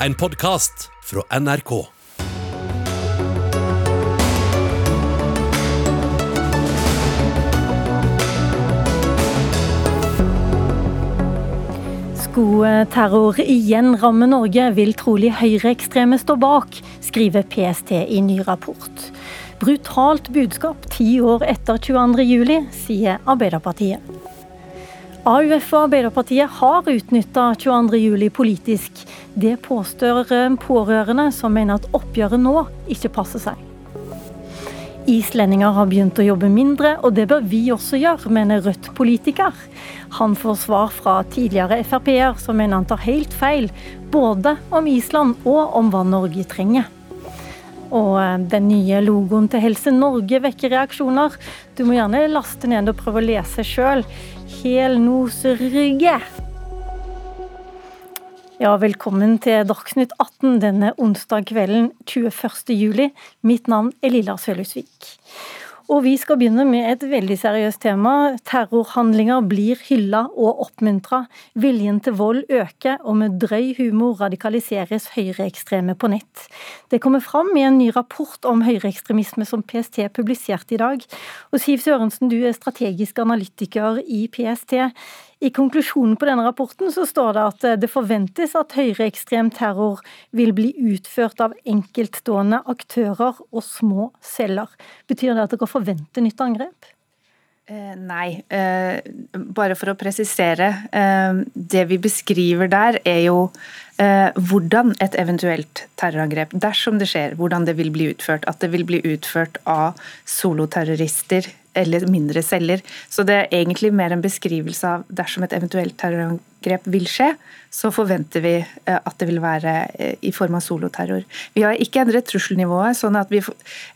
en podkast fra NRK. Skoterror igjen rammer Norge, vil trolig høyreekstreme stå bak, skriver PST i ny rapport. Brutalt budskap ti år etter 22.07, sier Arbeiderpartiet. AUF og Arbeiderpartiet har utnytta 22.07 politisk. Det påstår pårørende, som mener at oppgjøret nå ikke passer seg. Islendinger har begynt å jobbe mindre, og det bør vi også gjøre, mener Rødt-politiker. Han får svar fra tidligere Frp-er, som mener han tar helt feil, både om Island og om hva Norge trenger. Og eh, den nye logoen til Helse Norge vekker reaksjoner. Du må gjerne laste ned og prøve å lese sjøl. Helnoserygge. Ja, velkommen til Dagsnytt 18 denne onsdag kvelden 21. juli. Mitt navn er Lilla Sølhusvik. Og vi skal begynne med et veldig seriøst tema. Terrorhandlinger blir hylla og oppmuntra. Viljen til vold øker, og med drøy humor radikaliseres høyreekstreme på nett. Det kommer fram i en ny rapport om høyreekstremisme som PST publiserte i dag. Og Siv Sørensen, du er strategisk analytiker i PST. I konklusjonen på denne rapporten så står det at det forventes at høyreekstrem terror vil bli utført av enkeltstående aktører og små celler. Betyr det at dere forventer nytt angrep? Eh, nei, eh, bare for å presisere. Eh, det vi beskriver der er jo eh, hvordan et eventuelt terrorangrep, dersom det skjer, hvordan det vil bli utført. At det vil bli utført av soloterrorister eller mindre celler. Så det er egentlig mer en beskrivelse av dersom et eventuelt terrorangrep vil skje, så forventer vi eh, at det vil være eh, i form av soloterror. Vi har ikke endret trusselnivået, sånn at vi,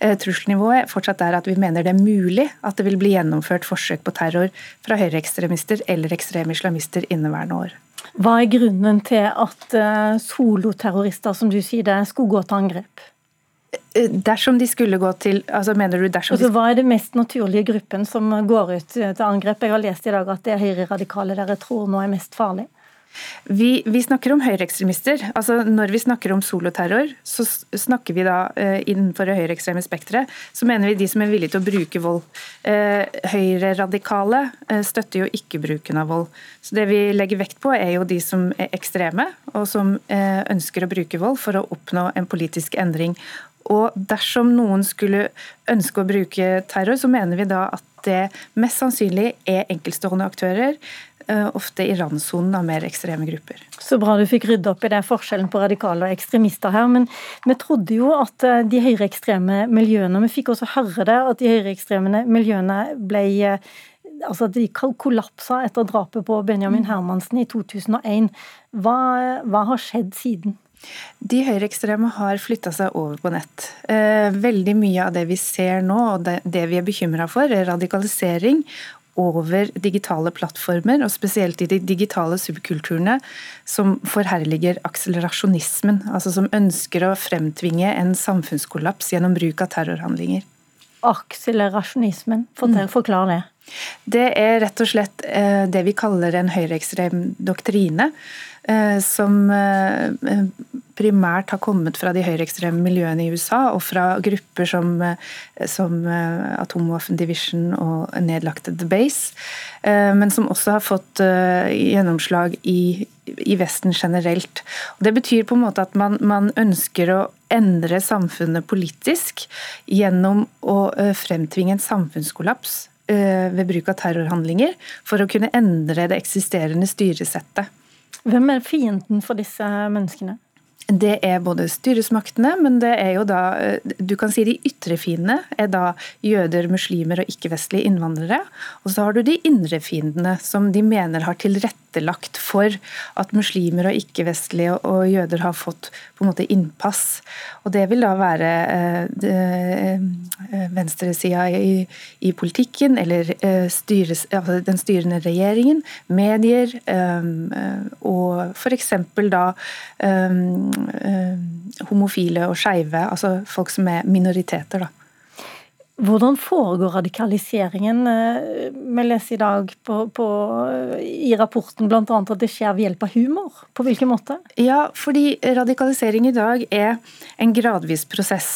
eh, trusselnivået fortsatt er at vi mener det er mulig at det vil bli gjennomført forsøk på terror fra høyreekstremister eller ekstreme islamister inneværende år. Hva er grunnen til at soloterrorister, som du sier det, skulle gå til angrep? Dersom de skulle gå til altså mener du dersom altså, Hva er det mest naturlige gruppen som går ut til angrep? Jeg har lest i dag at det er høyreradikale dere tror nå er mest farlig. Vi, vi, snakker om høyreekstremister. Altså, når vi snakker om soloterror, så snakker vi da uh, innenfor det høyreekstreme spekteret, så mener vi de som er villige til å bruke vold. Uh, høyreradikale uh, støtter jo ikke bruken av vold. Så Det vi legger vekt på, er jo de som er ekstreme, og som ønsker å bruke vold for å oppnå en politisk endring. Og dersom noen skulle ønske å bruke terror, så mener vi da at det mest sannsynlig er enkeltstående aktører, eh, ofte i randsonen av mer ekstreme grupper. Så bra du fikk rydde opp i det forskjellen på radikale og ekstremister her. Men vi trodde jo at eh, de høyreekstreme miljøene Vi fikk også høre det, at de høyreekstreme miljøene ble Altså at de kollapsa etter drapet på Benjamin Hermansen i 2001. Hva, hva har skjedd siden? De høyreekstreme har flytta seg over på nett. Eh, veldig mye av det vi ser nå, og det vi er bekymra for, er radikalisering over digitale plattformer, og spesielt i de digitale subkulturene som forherliger akselerasjonismen, altså som ønsker å fremtvinge en samfunnskollaps gjennom bruk av terrorhandlinger. Akselerasjonismen, mm. forklar det. Det er rett og slett eh, det vi kaller en høyreekstrem doktrine Eh, som eh, primært har kommet fra de høyreekstreme miljøene i USA, og fra grupper som, som Atomwaffen Division og nedlagte The Base, men som også har fått gjennomslag i, i Vesten generelt. Og det betyr på en måte at man, man ønsker å endre samfunnet politisk gjennom å fremtvinge en samfunnskollaps ved bruk av terrorhandlinger for å kunne endre det eksisterende styresettet. Hvem er fienden for disse menneskene? Det er både styresmaktene, men det er jo da eh, Du kan si de ytre fiendene er da jøder, muslimer og ikke-vestlige innvandrere. Og så har du de indre fiendene, som de mener har tilrettelagt for at muslimer og ikke-vestlige og jøder har fått på en måte innpass. Og det vil da være eh, eh, venstresida i, i, politikken, eller styres, altså den styrende regjeringen, medier, og f.eks. da Eh, homofile og skeive, altså folk som er minoriteter. da. Hvordan foregår radikaliseringen? Eh, vi leser i dag på, på, i rapporten bl.a. at det skjer ved hjelp av humor. På hvilken måte? Ja, fordi radikalisering i dag er en gradvis prosess.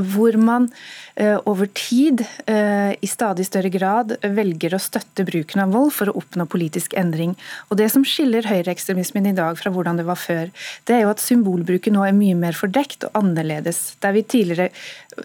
Hvor man eh, over tid eh, i stadig større grad velger å støtte bruken av vold for å oppnå politisk endring. Og Det som skiller høyreekstremismen i dag fra hvordan det var før, det er jo at symbolbruken nå er mye mer fordekt og annerledes. Der vi tidligere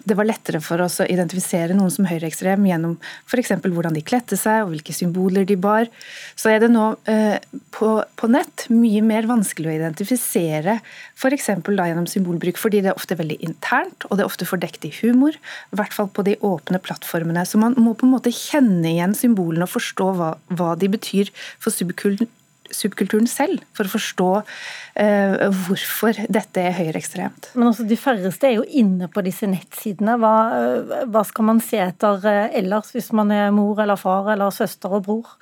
det var lettere for oss å identifisere noen som høyreekstrem gjennom f.eks. hvordan de kledde seg og hvilke symboler de bar, så er det nå eh, på, på, nett mye mer vanskelig å identifisere f.eks. gjennom symbolbruk, fordi det er ofte veldig internt og det er ofte fordekt i humor, i hvert fall på de åpne plattformene. Så man må på en måte kjenne igjen symbolene og forstå hva, hva de betyr for subkulturen subkulturen selv, for å forstå uh, hvorfor dette er høyreekstremt. Men også de færreste er jo inne på disse nettsidene. Hva, uh, hva skal man se etter uh, ellers, hvis man er mor eller far eller søster og bror?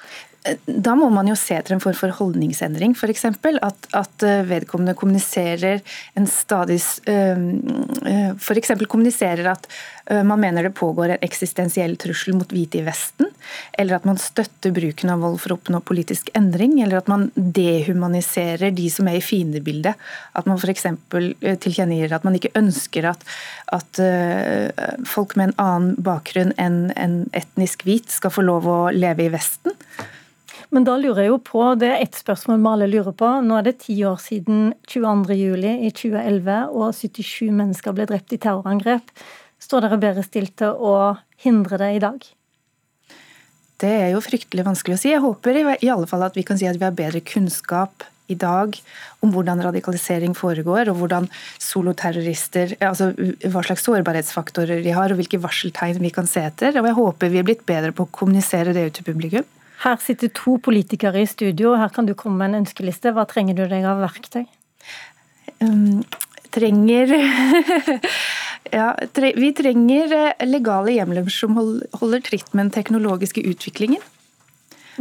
Da må man jo se etter en form for holdningsendring, f.eks. At, at vedkommende kommuniserer en stadig F.eks. kommuniserer at man mener det pågår en eksistensiell trussel mot hvite i Vesten, eller at man støtter bruken av vold for å oppnå politisk endring, eller at man dehumaniserer de som er i fiendebildet. At man f.eks. tilkjennegir at man ikke ønsker at, at folk med en annen bakgrunn enn en etnisk hvit skal få lov å leve i Vesten. Men da lurer jeg jo på, det er ett spørsmål vi alle lurer på. Nå er det ti år siden 22. juli i 2011 og 77 mennesker ble drept i terrorangrep. Står dere bedre stilt til å hindre det i dag? Det er jo fryktelig vanskelig å si. Jeg håper i alle fall at vi kan si at vi har bedre kunnskap i dag om hvordan radikalisering foregår, og hvordan soloterrorister altså Hva slags sårbarhetsfaktorer de har, og hvilke varseltegn vi kan se etter. Og jeg håper vi er blitt bedre på å kommunisere det ut til publikum. Her sitter to politikere i studio, her kan du komme med en ønskeliste. Hva trenger du deg av verktøy? Um, trenger ja, tre, Vi trenger eh, legale hjemler som holder tritt med den teknologiske utviklingen.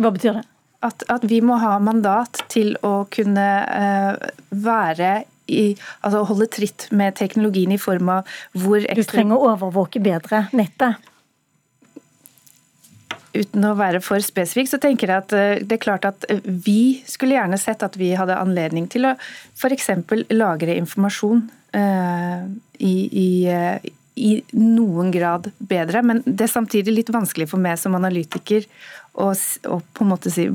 Hva betyr det? At, at vi må ha mandat til å kunne uh, være i, altså holde tritt med teknologien i form av hvor ekstra... Du trenger å overvåke bedre nettet? Uten å være for spesifikk, så tenker jeg at eh, det er klart at eh, vi skulle gjerne sett at vi hadde anledning til å f.eks. lagre informasjon uh, i, i, i, noen grad bedre. Men det er samtidig litt vanskelig for meg som analytiker å, å på en måte si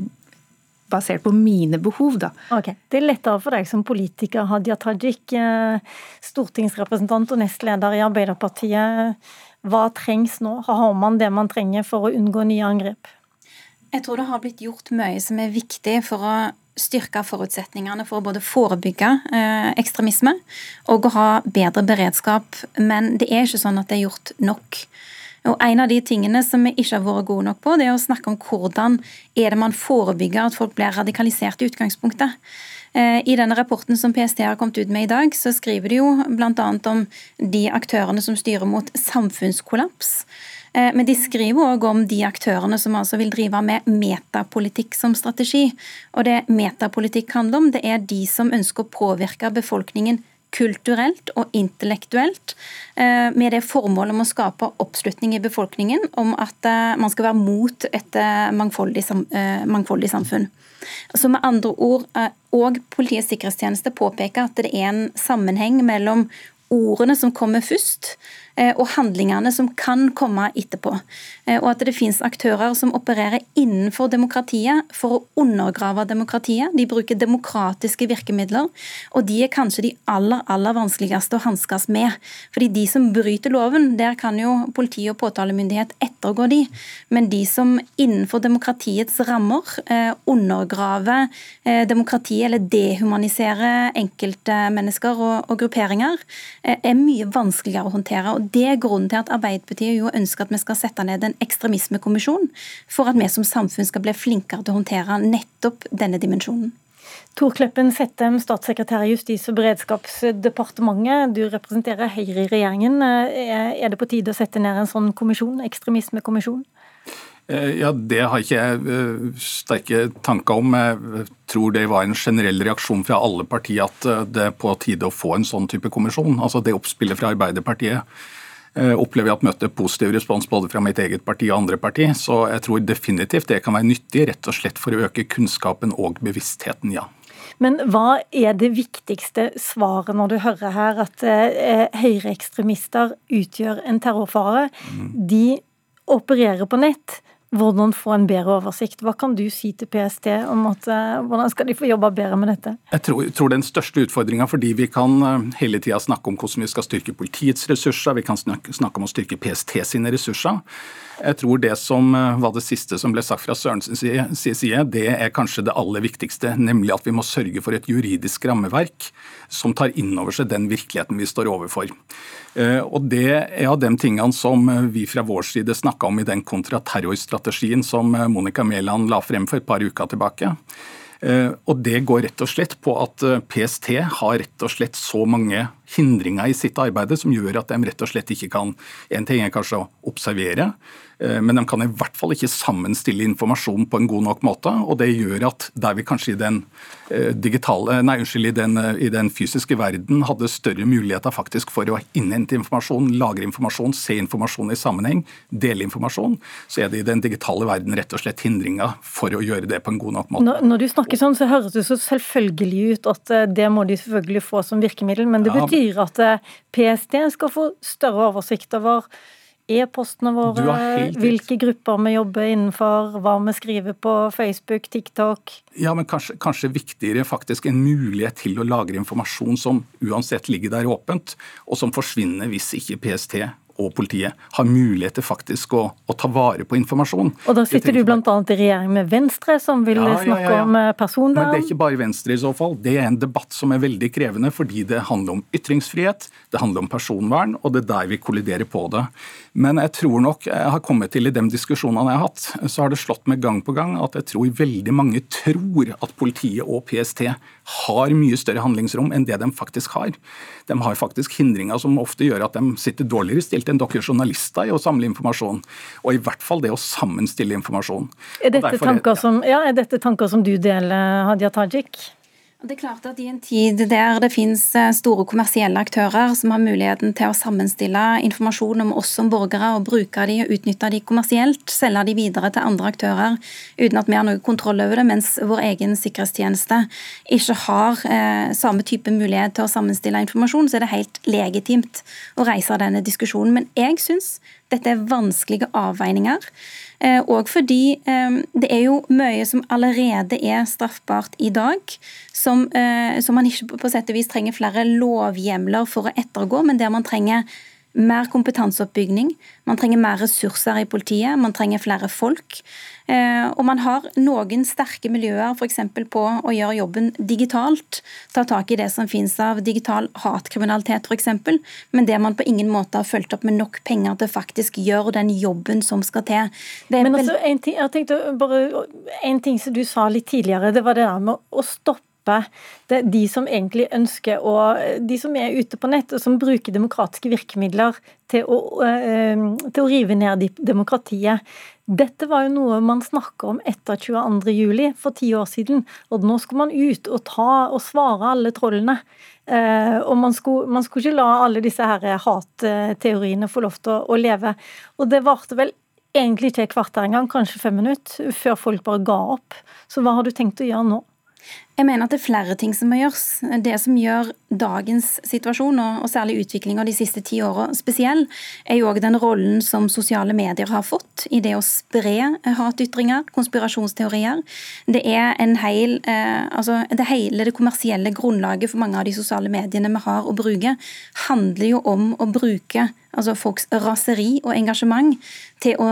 basert på mine behov, da. Ok, Det er lettere for deg som politiker, Hadia Tajik, stortingsrepresentant og nestleder i Arbeiderpartiet. Hva trengs nå? Har man det man trenger for å unngå nye angrep? Jeg tror det har blitt gjort mye som er viktig for å styrke forutsetningene for å både forebygge eh, ekstremisme og å ha bedre beredskap. Men det er ikke sånn at det er gjort nok. Og En av de tingene som vi ikke har vært gode nok på, det er å snakke om hvordan er det man forebygger at folk blir radikalisert i utgangspunktet. Eh, I denne rapporten som PST har kommet ut med i dag, så skriver de jo bl.a. om de aktørene som styrer mot samfunnskollaps. Eh, men de skriver òg om de aktørene som altså vil drive med metapolitikk som strategi. Og det metapolitikk handler om, det er de som ønsker å påvirke befolkningen kulturelt og intellektuelt, eh, med det formålet om å skape oppslutning i befolkningen om at man skal være mot et mangfoldig, mangfoldig samfunn. Så med andre ord, og eh, Politiets sikkerhetstjeneste påpeker at det er en sammenheng mellom ordene som kommer først, og handlingene som kan komme etterpå. Eh, og at det finnes aktører som opererer innenfor demokratiet for å undergrave demokratiet. De bruker demokratiske virkemidler, og de er kanskje de aller, aller vanskeligste å hanskes med. Fordi de som bryter loven, der kan jo politi og påtalemyndighet ettergå de. Men de som innenfor demokratiets rammer eh, undergraver demokratiet eller dehumaniserer enkeltmennesker og, og grupperinger, er mye vanskeligere å håndtere. og det er grunnen til at Arbeiderpartiet jo ønsker at vi skal sette ned en ekstremismekommisjon, for at vi som samfunn skal bli flinkere til å håndtere nettopp denne dimensjonen. Tor Kleppen Settem, statssekretær i Justis- og beredskapsdepartementet. Du representerer Høyre i regjeringen. Er det på tide å sette ned en sånn kommisjon, ekstremismekommisjon? Eh, ja, Det har ikke jeg eh, sterke tanker om. Jeg tror det var en generell reaksjon fra alle partier at eh, det er på tide å få en sånn type kommisjon. Altså Det oppspillet fra Arbeiderpartiet Eh, opplever jeg at møter positiv respons både fra mitt eget parti og andre parti. Så jeg tror definitivt det kan være nyttig, rett og slett for å øke kunnskapen og bevisstheten, ja. Men hva er det viktigste svaret når du hører her at eh, høyreekstremister utgjør en terrorfare? Mm. De opererer på nett hvordan få en bedre oversikt. Hva kan du si til PST om at, uh, hvordan skal de få jobba bedre med dette? Jeg tror, tror den største utfordringa, fordi vi kan uh, hele tida snakke om hvordan vi skal styrke politiets ressurser, vi kan snakke, snakke om å styrke PST sine ressurser. Jeg tror det som uh, var det siste som ble sagt fra Sørensens side, det er kanskje det aller viktigste, nemlig at vi må sørge for et juridisk rammeverk som tar inn over seg den virkeligheten vi står overfor. Eh, og Det er av de tingene som eh, vi fra vår side snakka om i den kontraterrorstrategien som eh, Monica Mæland la frem for et par uker tilbake. Og Det går rett og slett på at PST har rett og slett så mange hindringer i sitt arbeid som gjør at de rett og slett ikke kan En ting er kanskje å observere, Eh, men de kan i hvert fall ikke sammenstille informasjon på en god nok måte. og Det gjør at der vi kanskje i den, eh, digitale, nei, unnskyld, i den, eh, i den fysiske verden hadde større muligheter faktisk for å innhente informasjon, lagre informasjon, se informasjon i sammenheng, dele informasjon, så er det i den digitale verden rett og slett hindringer for å gjøre det på en god nok måte. Når, når du snakker sånn, så høres det så selvfølgelig ut at det må de selvfølgelig få som virkemiddel, men det betyr at PST skal få større oversikt over e-postene våre, hvilke grupper vi jobber innenfor, hva vi skriver på Facebook, TikTok. Ja, men kanskje, kanskje, viktigere faktisk en mulighet til å lagre informasjon som uansett ligger der åpent, og som forsvinner hvis ikke PST og politiet har mulighet til faktisk å, å, ta vare på informasjon. Og Da sitter du bl.a. i regjering med Venstre, som vil ja, snakke ja, ja, om eh, personvern. Men Det er ikke bare Venstre i så fall. Det er en debatt som er veldig krevende, fordi det handler om ytringsfrihet, det handler om personvern, og det er der vi kolliderer på det. Men jeg tror nok jeg har kommet til i de diskusjonene jeg har hatt, så har det slått meg gang på gang at jeg tror veldig mange tror at politiet og PST har mye større handlingsrom enn det de faktisk har. De har faktisk hindringer som ofte gjør at de sitter dårligere stilt enn dere journalister i å samle informasjon. Og i hvert fall det å sammenstille informasjon. Er dette, tanker, som, ja, er dette tanker som du deler, Hadia Tajik? Det er klart at I en tid der det finnes eh, store kommersielle aktører som har muligheten til å sammenstille informasjon om oss som borgere og bruke de og utnytte de kommersielt, selge de videre til andre aktører uten at vi har noe kontroll over det, mens vår egen sikkerhetstjeneste ikke har eh, samme type mulighet til å sammenstille informasjon, så er det helt legitimt å reise denne diskusjonen. Men jeg syns dette er vanskelige avveininger. Og eh, fordi eh, det er jo mye som allerede er straffbart i dag, som, eh, som man ikke på sett og vis trenger flere lovhjemler for å ettergå, men der man trenger mer kompetanseoppbygging, man trenger mer ressurser i politiet, man trenger flere folk. Eh, og man har noen sterke miljøer f.eks. på å gjøre jobben digitalt. Ta tak i det som finnes av digital hatkriminalitet f.eks. Men det man på ingen måte har fulgt opp med nok penger til faktisk gjøre den jobben som skal til. Men altså, en ting, jeg tenkte bare, en ting som du sa litt tidligere, det var det der med å stoppe det, de som egentlig ønsker å De som er ute på nett og som bruker demokratiske virkemidler til å, øh, til å rive ned demokratiet. Dette var jo noe man snakka om etter 22.07. for ti år siden. Og nå skulle man ut og ta og svare alle trollene. Eh, og man skulle, man skulle, ikke la alle disse her hatteoriene få lov til å, å leve. Og det varte vel egentlig ikke et kvarter engang, kanskje fem minutter, før folk bare ga opp. Så hva har du tenkt å gjøre nå? Jeg mener at det er flere ting som må gjøres. Det som gjør dagens situasjon, og særlig utviklinga de siste ti åra spesiell, er jo òg den rollen som sosiale medier har fått i det å spre hatytringer, konspirasjonsteorier. Det er en heil, eh, altså det hele det kommersielle grunnlaget for mange av de sosiale mediene vi har å bruke, handler jo om å bruke altså folks raseri og engasjement til å,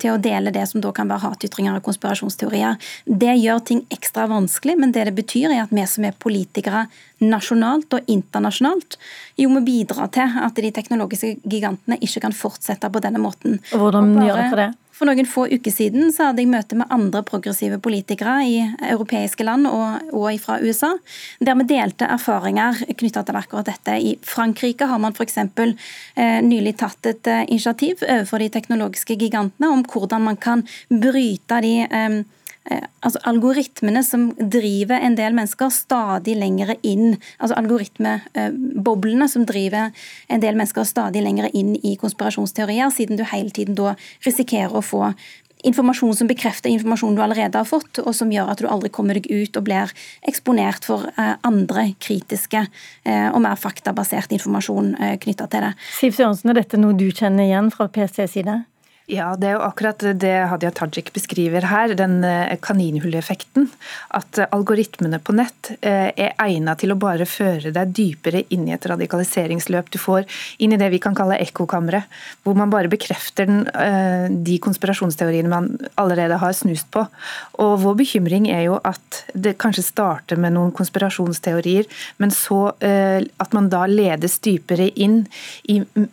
til å, dele det som da kan være hatytringer og konspirasjonsteorier. Det gjør ting ekstra vanskelig, men det det betyr er at vi som er politikere nasjonalt og internasjonalt, jo må bidra til at de teknologiske gigantene ikke kan fortsette på denne måten. Og hvordan gjør dere det? For noen få uker siden så hadde jeg møte med andre progressive politikere i europeiske land og, og fra USA, der vi delte erfaringer knytta til akkurat dette. I Frankrike har man f.eks. Eh, nylig tatt et eh, initiativ overfor de teknologiske gigantene om hvordan man kan bryte de eh, altså algoritmene som driver en del mennesker stadig lengre inn. Altså algoritmeboblene som driver en del mennesker stadig lengre inn i konspirasjonsteorier, siden du hele tiden da risikerer å få informasjon som bekrefter informasjon du allerede har fått, og som gjør at du aldri kommer deg ut og blir eksponert for eh, andre kritiske eh, og mer faktabasert informasjon knytta til det. Siv Sørensen, er dette noe du kjenner igjen fra PSTs side? Ja, det er jo akkurat det Hadia Tajik beskriver her, den eh, kaninhulleffekten. At eh, algoritmene på nett eh, er egnet til å bare føre deg dypere inn i et radikaliseringsløp. Du får inn i det vi kan kalle ekkokammeret, hvor man bare bekrefter den, de konspirasjonsteoriene man allerede har snust på. Og Vår bekymring er jo at det kanskje starter med noen konspirasjonsteorier, men så at man da ledes dypere inn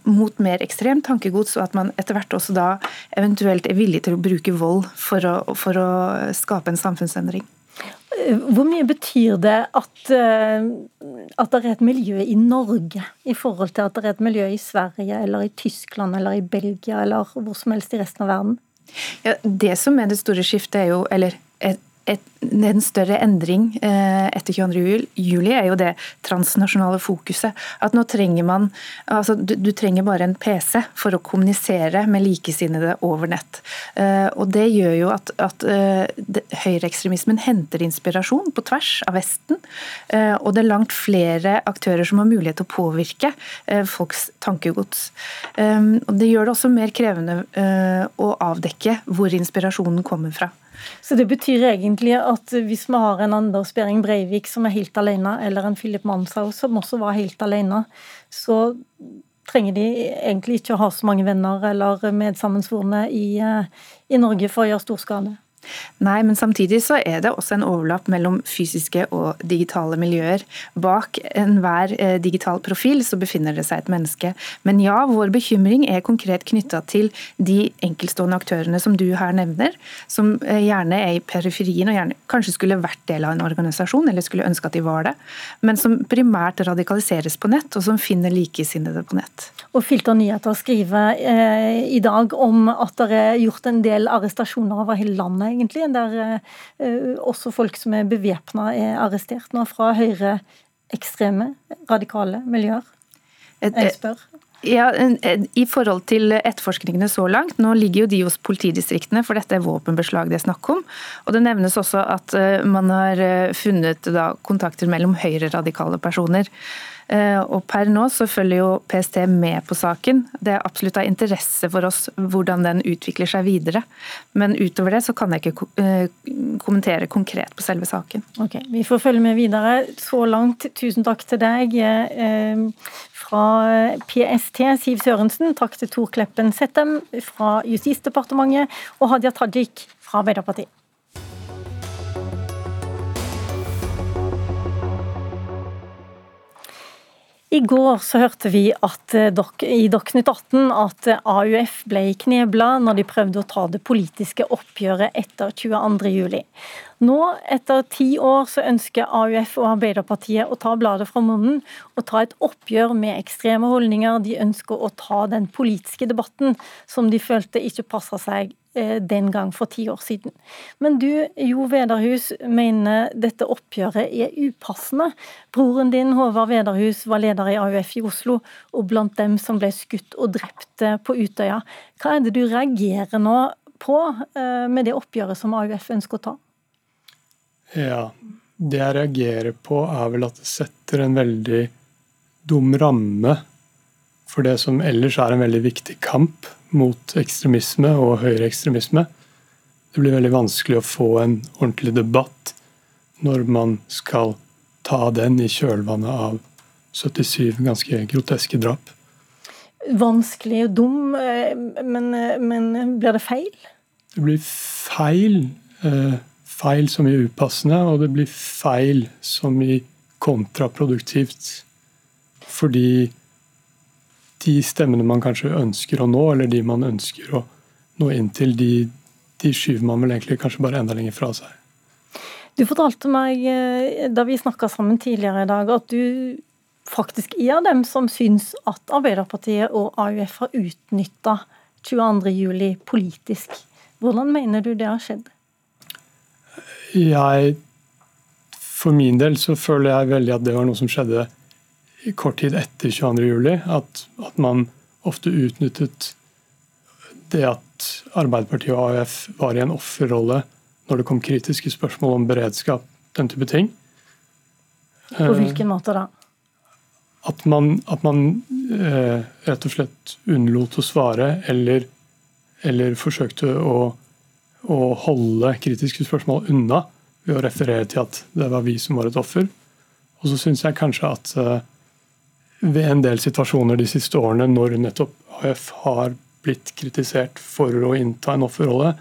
mot mer ekstremt tankegods, og at man etter hvert også da eventuelt er villig til å bruke vold for å, for å skape en samfunnsendring. Hvor mye betyr det at, eh, at, det er et miljø i Norge, i forhold til at det er et miljø i Sverige eller i Tyskland eller i Belgia eller hvor som helst i resten av verden? Ja, det som er det store skiftet, er jo, eller et, et, en større endring eh, etter 22. juli er jo det transnasjonale fokuset. At nå trenger man altså du, du, trenger bare en PC for å kommunisere med likesinnede over nett. Eh, og Det gjør jo at, at eh, høyreekstremismen henter inspirasjon på tvers av Vesten. Uh, og det er langt flere aktører som har mulighet til å påvirke uh, folks tankegods. Um, og Det gjør det også mer krevende å avdekke hvor inspirasjonen kommer fra. Så det betyr egentlig at hvis vi har en Anders Behring Breivik som er helt alene, eller en Philip Manshaug som også var helt alene, så trenger de egentlig ikke å ha så mange venner eller medsammensvorne i, eh, i Norge for å gjøre stor skade. Nei, men samtidig så er det også en overlapp mellom fysiske og digitale miljøer. Bak enhver eh, digital profil så befinner det seg et menneske. Men ja, vår bekymring er konkret knytta til de enkeltstående aktørene som du her nevner, som eh, gjerne er i periferien og gjerne kanskje skulle vært del av en organisasjon, eller skulle ønske at de var det, men som primært radikaliseres på nett, og som finner likesinnede på nett. Og Filter Nyheter skriver eh, i dag om at det er gjort en del arrestasjoner over hele landet egentlig, der eh, også folk som er bevæpna er arrestert nå, fra høyreekstreme, radikale miljøer. Jeg spør. Ja, I forhold til etterforskningene så langt, nå ligger jo de hos politidistriktene, for dette er våpenbeslag det er snakk om. Og Det nevnes også at eh, man har eh, funnet da, kontakter mellom høyreradikale personer. Eh, og Per nå så følger jo PST med på saken. Det er absolutt av interesse for oss hvordan den utvikler seg videre. Men utover det så kan jeg ikke eh, kommentere konkret på selve saken. Ok, Vi får følge med videre. Så langt, tusen takk til deg eh, fra PST, Siv Sørensen. Takk til Tor Kleppen Settem fra Justisdepartementet og Hadia Tajik fra Arbeiderpartiet. I går så hørte vi at eh, i Dagsnytt 18 at eh, AUF ble knebla når de prøvde å ta det politiske oppgjøret etter 22.07. Nå, etter ti år, så ønsker AUF og Arbeiderpartiet å ta bladet fra munnen og ta et oppgjør med ekstreme holdninger. De ønsker å ta den politiske debatten som de følte ikke passa seg den gang for ti år siden. Men du, Jo Vederhus, mener dette oppgjøret er upassende. Broren din, Håvard Vederhus, var leder i AUF i Oslo, og blant dem som ble skutt og drept eh, på Utøya. Hva er det du reagerer nå på eh, med det oppgjøret som AUF ønsker å ta? Ja, det jeg reagerer på er vel at det setter en veldig dum ramme for det som ellers er en veldig viktig kamp mot ekstremisme og høyreekstremisme. Det blir veldig vanskelig å få en ordentlig debatt når man skal ta den i kjølvannet av 77 ganske groteske drap. Vanskelig og dum, eh, men, eh, men blir det feil? Det blir feil. Eh, feil som i upassende, og det blir feil som i kontraproduktivt. Fordi de stemmene man kanskje ønsker å nå, eller de man ønsker å nå inn til, de, de skyver man vel egentlig kanskje bare enda lenger fra seg. Du fortalte meg eh, da vi snakka sammen tidligere i dag, at du faktisk er av dem som syns at Arbeiderpartiet og AUF har utnytta 22.07 politisk. Hvordan mener du det har skjedd? Jeg For min del så føler jeg veldig at det var noe som skjedde i kort tid etter 22.07. At, at man ofte utnyttet det at Arbeiderpartiet og AUF var i en offerrolle når det kom kritiske spørsmål om beredskap, den type ting. På hvilken måte da? At man, at man eh, rett og slett unnlot å svare, eller, eller forsøkte å, å, holde kritiske spørsmål unna ved å referere til at det var vi som var et offer. Og så syns jeg kanskje at eh, ved en del situasjoner de siste årene, når nettopp AUF har blitt kritisert for å innta en offerrolle,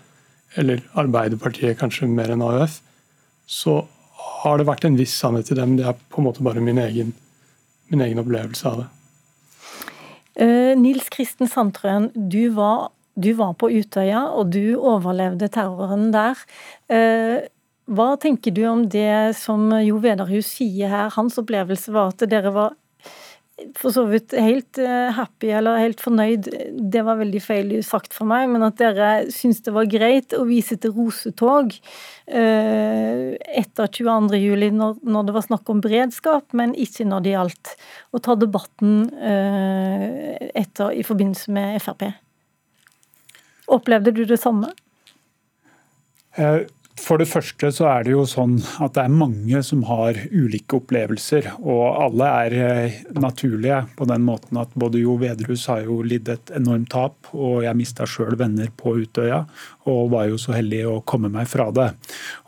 eller Arbeiderpartiet kanskje mer enn AUF, så har det vært en viss sannhet i dem. Det er på en måte bare min egen, min egen opplevelse av det. Uh, Nils Kristen Sandtrøen, du var, du var, på Utøya, og du overlevde terroren der. Uh, hva tenker du om det som Jo Vedarhus sier her? Hans opplevelse var at dere var for så vidt helt eh, happy eller helt fornøyd, det var veldig feil sagt for meg, men at dere syns det var greit å vise til rosetog eh, etter 22.07. Når, når det var snakk om beredskap, men ikke når det gjaldt å ta debatten eh, etter i forbindelse med Frp. Opplevde du det samme? Eh for det første så er det jo sånn at det er mange som har ulike opplevelser. Og alle er eh, naturlige på den måten at både Jo Vedrus har jo lidd et enormt tap, og jeg mista sjøl venner på Utøya og var jo så heldig å komme meg fra det.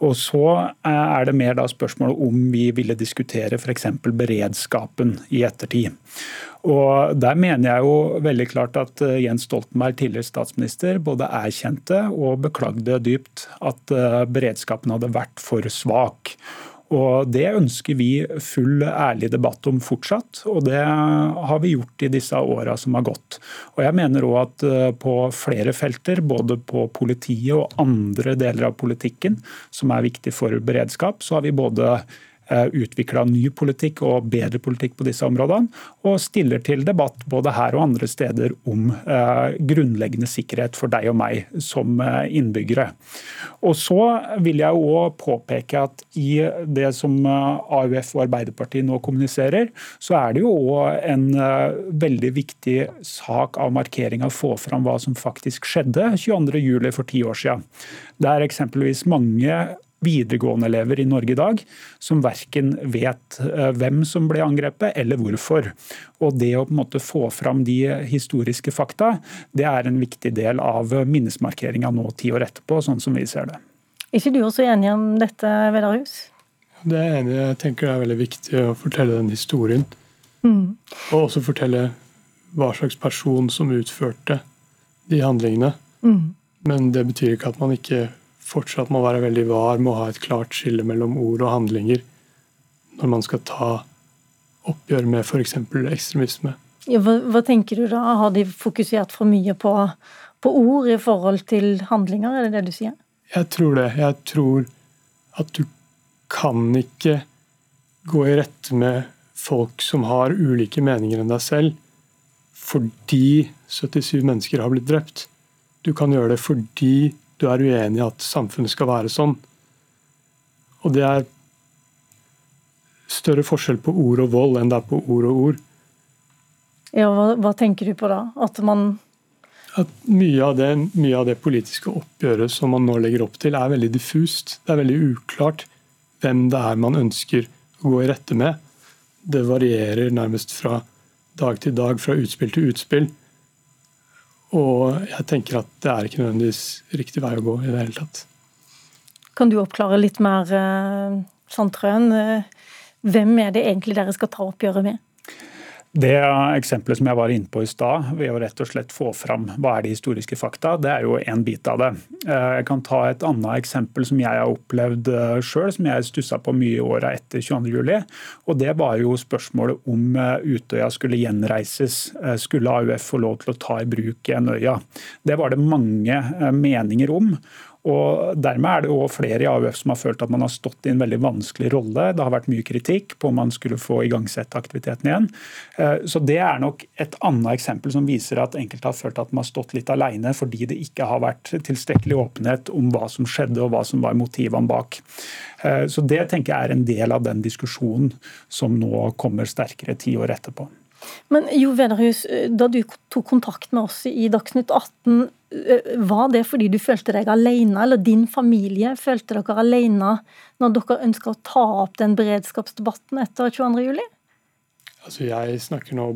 Og så eh, er det mer da spørsmålet om vi ville diskutere f.eks. beredskapen i ettertid. Og Der mener jeg jo veldig klart at eh, Jens Stoltenberg, tidligere statsminister, både erkjente og beklagde dypt at eh, beredskapen hadde vært for svak. Og Det ønsker vi full ærlig debatt om fortsatt, og det har vi gjort i disse åra som har gått. Og jeg mener òg at eh, på flere felter, både på politiet og andre deler av politikken som er viktig for beredskap, så har vi både utvikla ny politikk og bedre politikk på disse områdene, og stiller til debatt både her og andre steder om eh, grunnleggende sikkerhet for deg og meg som eh, innbyggere. Og Så vil jeg òg påpeke at i det som AUF og Arbeiderpartiet nå kommuniserer, så er det jo òg en veldig viktig sak av markering å få fram hva som faktisk skjedde 22.07. for ti år siden. Det er eksempelvis mange videregående-elever i Norge i dag som verken vet eh, hvem som ble angrepet eller hvorfor. Og Det å på en måte få fram de historiske fakta, det er en viktig del av minnesmarkeringa nå ti år etterpå, sånn som vi ser det. Er ikke du også enig om dette, Vedarhus? Det er enig. Jeg tenker det er veldig viktig å fortelle den historien. Mm. Og også fortelle hva slags person som utførte de handlingene. Mm. Men det betyr ikke at man ikke fortsatt må være veldig var må ha et klart skille mellom ord og handlinger når man skal ta oppgjør med f.eks. ekstremisme. Ja, hva, hva, tenker du da? Har de fokusert for mye på, på, ord i forhold til handlinger, er det det du sier? Jeg tror det. Jeg tror at du kan ikke gå i rette med folk som har ulike meninger enn deg selv, fordi 77 mennesker har blitt drept. Du kan gjøre det fordi du er uenig i at samfunnet skal være sånn. Og det er større forskjell på ord og vold enn det er på ord og ord. Ja, hva, hva tenker du på da? At man at mye av, det, mye av det politiske oppgjøret som man nå legger opp til, er veldig diffust. Det er veldig uklart hvem det er man ønsker å gå i rette med. Det varierer nærmest fra dag til dag, fra utspill til utspill. Og jeg tenker at det er ikke nødvendigvis riktig vei å gå i det hele tatt. Kan du oppklare litt mer, eh, Sandtrøen? Eh, hvem er det egentlig dere skal ta oppgjøret med? Det eksempelet som jeg var inne på i stad, ved å rett og slett få fram hva er de historiske fakta, det er jo en bit av det. Eh, jeg kan ta et annet eksempel som jeg har opplevd eh, sjøl, som jeg stussa på mye i åra etter 22.07. Og det var jo spørsmålet om eh, Utøya skulle gjenreises. Skulle AUF få lov til å ta i bruk Nøya? Det var det mange meninger om. Og Dermed er det jo flere i AUF som har følt at man har stått i en veldig vanskelig rolle. Det har vært mye kritikk på om man skulle få igangsette aktiviteten igjen. Eh, så Det er nok et annet eksempel som viser at enkelte har følt at man har stått litt alene fordi det ikke har vært tilstrekkelig åpenhet om hva som skjedde og hva som var motivene bak. Eh, så Det tenker jeg er en del av den diskusjonen som nå kommer sterkere ti år etterpå. Men Jo Venerhus, da du tok kontakt med oss i Dagsnytt 18, var det fordi du følte deg alene, eller din familie følte dere alene når dere ønska å ta opp den beredskapsdebatten etter 22.07? Altså, jeg snakker nå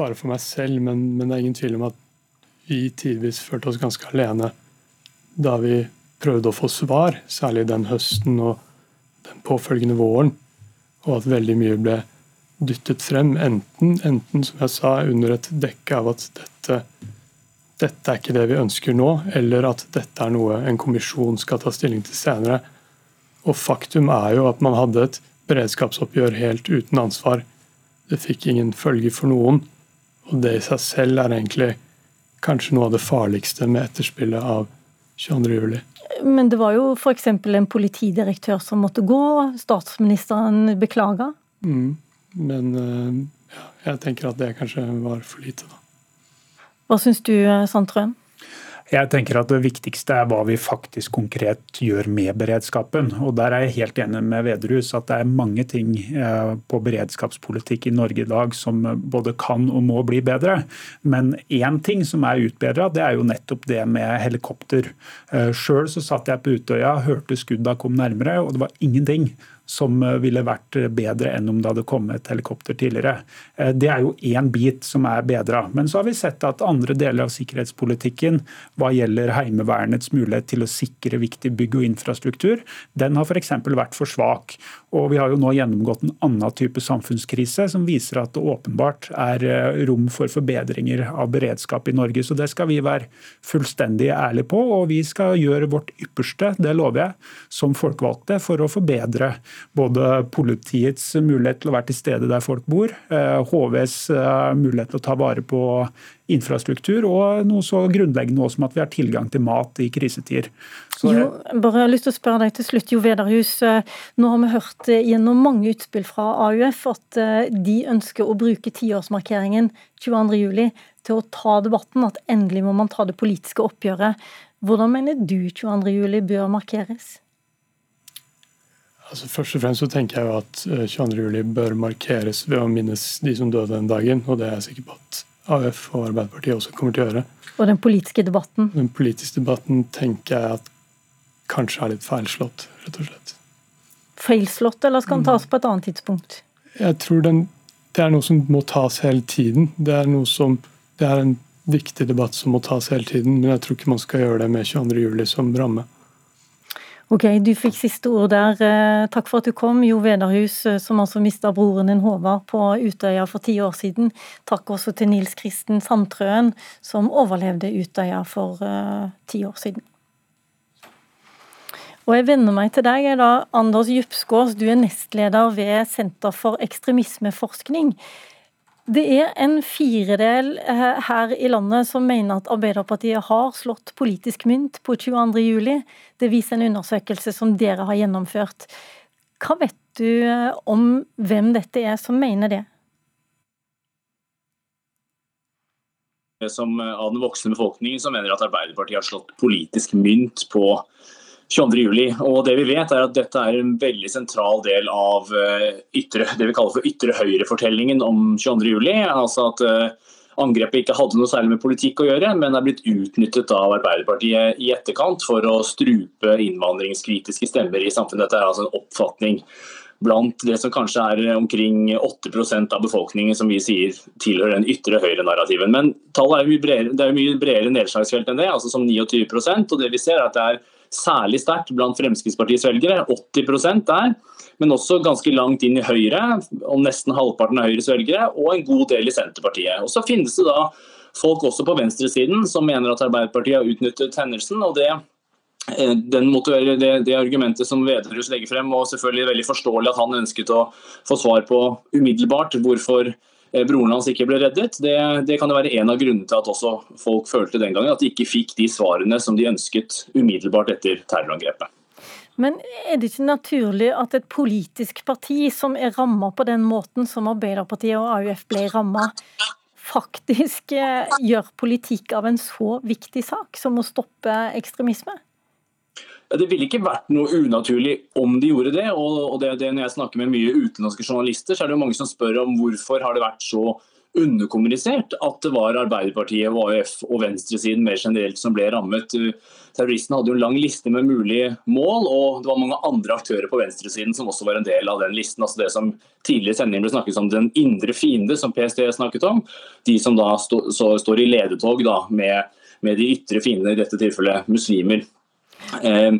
bare for meg selv, men, men det er ingen tvil om at vi tidvis følte oss ganske alene da vi prøvde å få svar, særlig den høsten og den påfølgende våren, og at veldig mye ble dyttet frem, enten, enten som jeg sa, under et dekke av at dette, dette er ikke det vi ønsker nå, eller at dette er noe en kommisjon skal ta stilling til senere. Og faktum er jo at man hadde et beredskapsoppgjør helt uten ansvar. Det fikk ingen følge for noen. Og det i seg selv er egentlig kanskje noe av det farligste med etterspillet av 22.07. Men det var jo f.eks. en politidirektør som måtte gå. Statsministeren beklaga. Mm. Men eh, ja, jeg tenker at det kanskje var for lite, da. Hva syns du, eh, Sandtrøen? Jeg tenker at Det viktigste er hva vi faktisk konkret gjør med beredskapen. Og Der er jeg helt enig med Vedrus at det er mange ting eh, på beredskapspolitikk i Norge i dag som både kan og må bli bedre. Men én ting som er utbedra, det er jo nettopp det med helikopter. Sjøl satt jeg på Utøya, hørte skudda kom nærmere, og det var ingenting som eh, ville vært bedre enn om det hadde kommet helikopter tidligere. Eh, det er jo én bit som er bedra. Men så har vi sett at andre deler av sikkerhetspolitikken, hva gjelder Heimevernets mulighet til å sikre viktig bygg og infrastruktur, den har f.eks. vært for svak. Og vi har jo nå gjennomgått en annen type samfunnskrise som viser at det åpenbart er eh, rom for forbedringer av beredskap i Norge. Så det skal vi være fullstendig ærlige på, og vi skal gjøre vårt ypperste, det lover jeg, som folkevalgte for å forbedre både politiets mulighet til å være til stede der folk bor, HVs eh, eh, mulighet til å ta vare på infrastruktur, og noe så grunnleggende som at vi har tilgang til mat i krisetider. Så, jo, bare lyst til å spørre deg til slutt, Jo Vederhus. Eh, nå har vi hørt gjennom mange utspill fra AUF at de ønsker å bruke tiårsmarkeringen 22.07 til å ta debatten, at endelig må man ta det politiske oppgjøret. Hvordan mener du 22.07 bør markeres? Altså Først og fremst så tenker jeg jo at 22.07 eh, bør markeres ved å minnes de som døde den dagen, og det er jeg sikker på at AUF og Arbeiderpartiet også kommer til å gjøre. Og den politiske debatten? Den politiske debatten tenker jeg at kanskje er litt feilslått, rett og slett. Feilslått, eller skal den tas på et annet tidspunkt? Jeg tror den, det er noe som må tas hele tiden. Det er, som, det er en viktig debatt som må tas hele tiden, men jeg tror ikke man skal gjøre det med 22.07 som ramme. Ok, Du fikk siste ord der. Eh, takk for at du kom, Jo Vederhus, eh, som altså mista broren din Håvard på Utøya for ti år siden. Takk også til Nils Kristen Sandtrøen, som overlevde Utøya for uh, ti år siden. Og Jeg vender meg til deg, da, Anders Djupskås. Du er nestleder ved Senter for ekstremismeforskning. Det er en firedel eh, her i landet som mener at Arbeiderpartiet har slått politisk mynt på 22.07. Det viser en undersøkelse som dere har gjennomført. Hva vet du eh, om hvem dette er som mener det? Som eh, av den voksne befolkningen som mener at Arbeiderpartiet har slått politisk mynt på 22.07. Og det vi vet er at Dette er en veldig sentral del av eh, ytre, det vi kaller for ytre høyre-fortellingen om 22.07. Altså at eh, angrepet ikke hadde noe særlig med politikk å gjøre, men er blitt utnyttet av Arbeiderpartiet i etterkant for å strupe innvandringskritiske stemmer i samfunnet. Dette er altså en oppfatning blant det som kanskje er omkring 8% av befolkningen som vi sier tilhører den ytre høyre-narrativen. Men tallet er jo bredere, det er mye bredere nedslagsfelt enn det, altså som 29 og det vi ser er at det er særlig sterkt blant Fremskrittspartiets velgere, 80% der. Men også ganske langt inn i Høyre, og nesten halvparten av Høyres velgere, og en god del i Senterpartiet. Og Så finnes det da folk også på venstresiden som mener at Arbeiderpartiet har utnyttet hendelsen. og det eh, det, det, argumentet som Vedrus legger frem, og selvfølgelig veldig forståelig at han ønsket å få svar på umiddelbart hvorfor broren hans ikke ble reddet, det, det kan jo være en av grunnene til at også folk følte den gangen at de ikke fikk de svarene som de ønsket umiddelbart etter terrorangrepet. Men er det ikke naturlig at et politisk parti som er ramma på den måten som Arbeiderpartiet og AUF ble ramma, faktisk eh, gjør politikk av en så viktig sak som å stoppe ekstremisme? Det ville ikke vært noe unaturlig om de gjorde det. og det, det Når jeg snakker med mye utenlandske journalister, så er det jo mange som spør om hvorfor har det vært så underkommunisert at det var Arbeiderpartiet AUF og venstresiden mer generelt som ble rammet. Terroristene hadde jo en lang liste med mulige mål, og det var mange andre aktører på venstresiden som også var en del av den listen. altså Det som tidligere i sendingen ble snakket om den indre fiende, som PST snakket om. De som da stå, så, står i ledetog da, med, med de ytre fiendene, i dette tilfellet muslimer. Eh,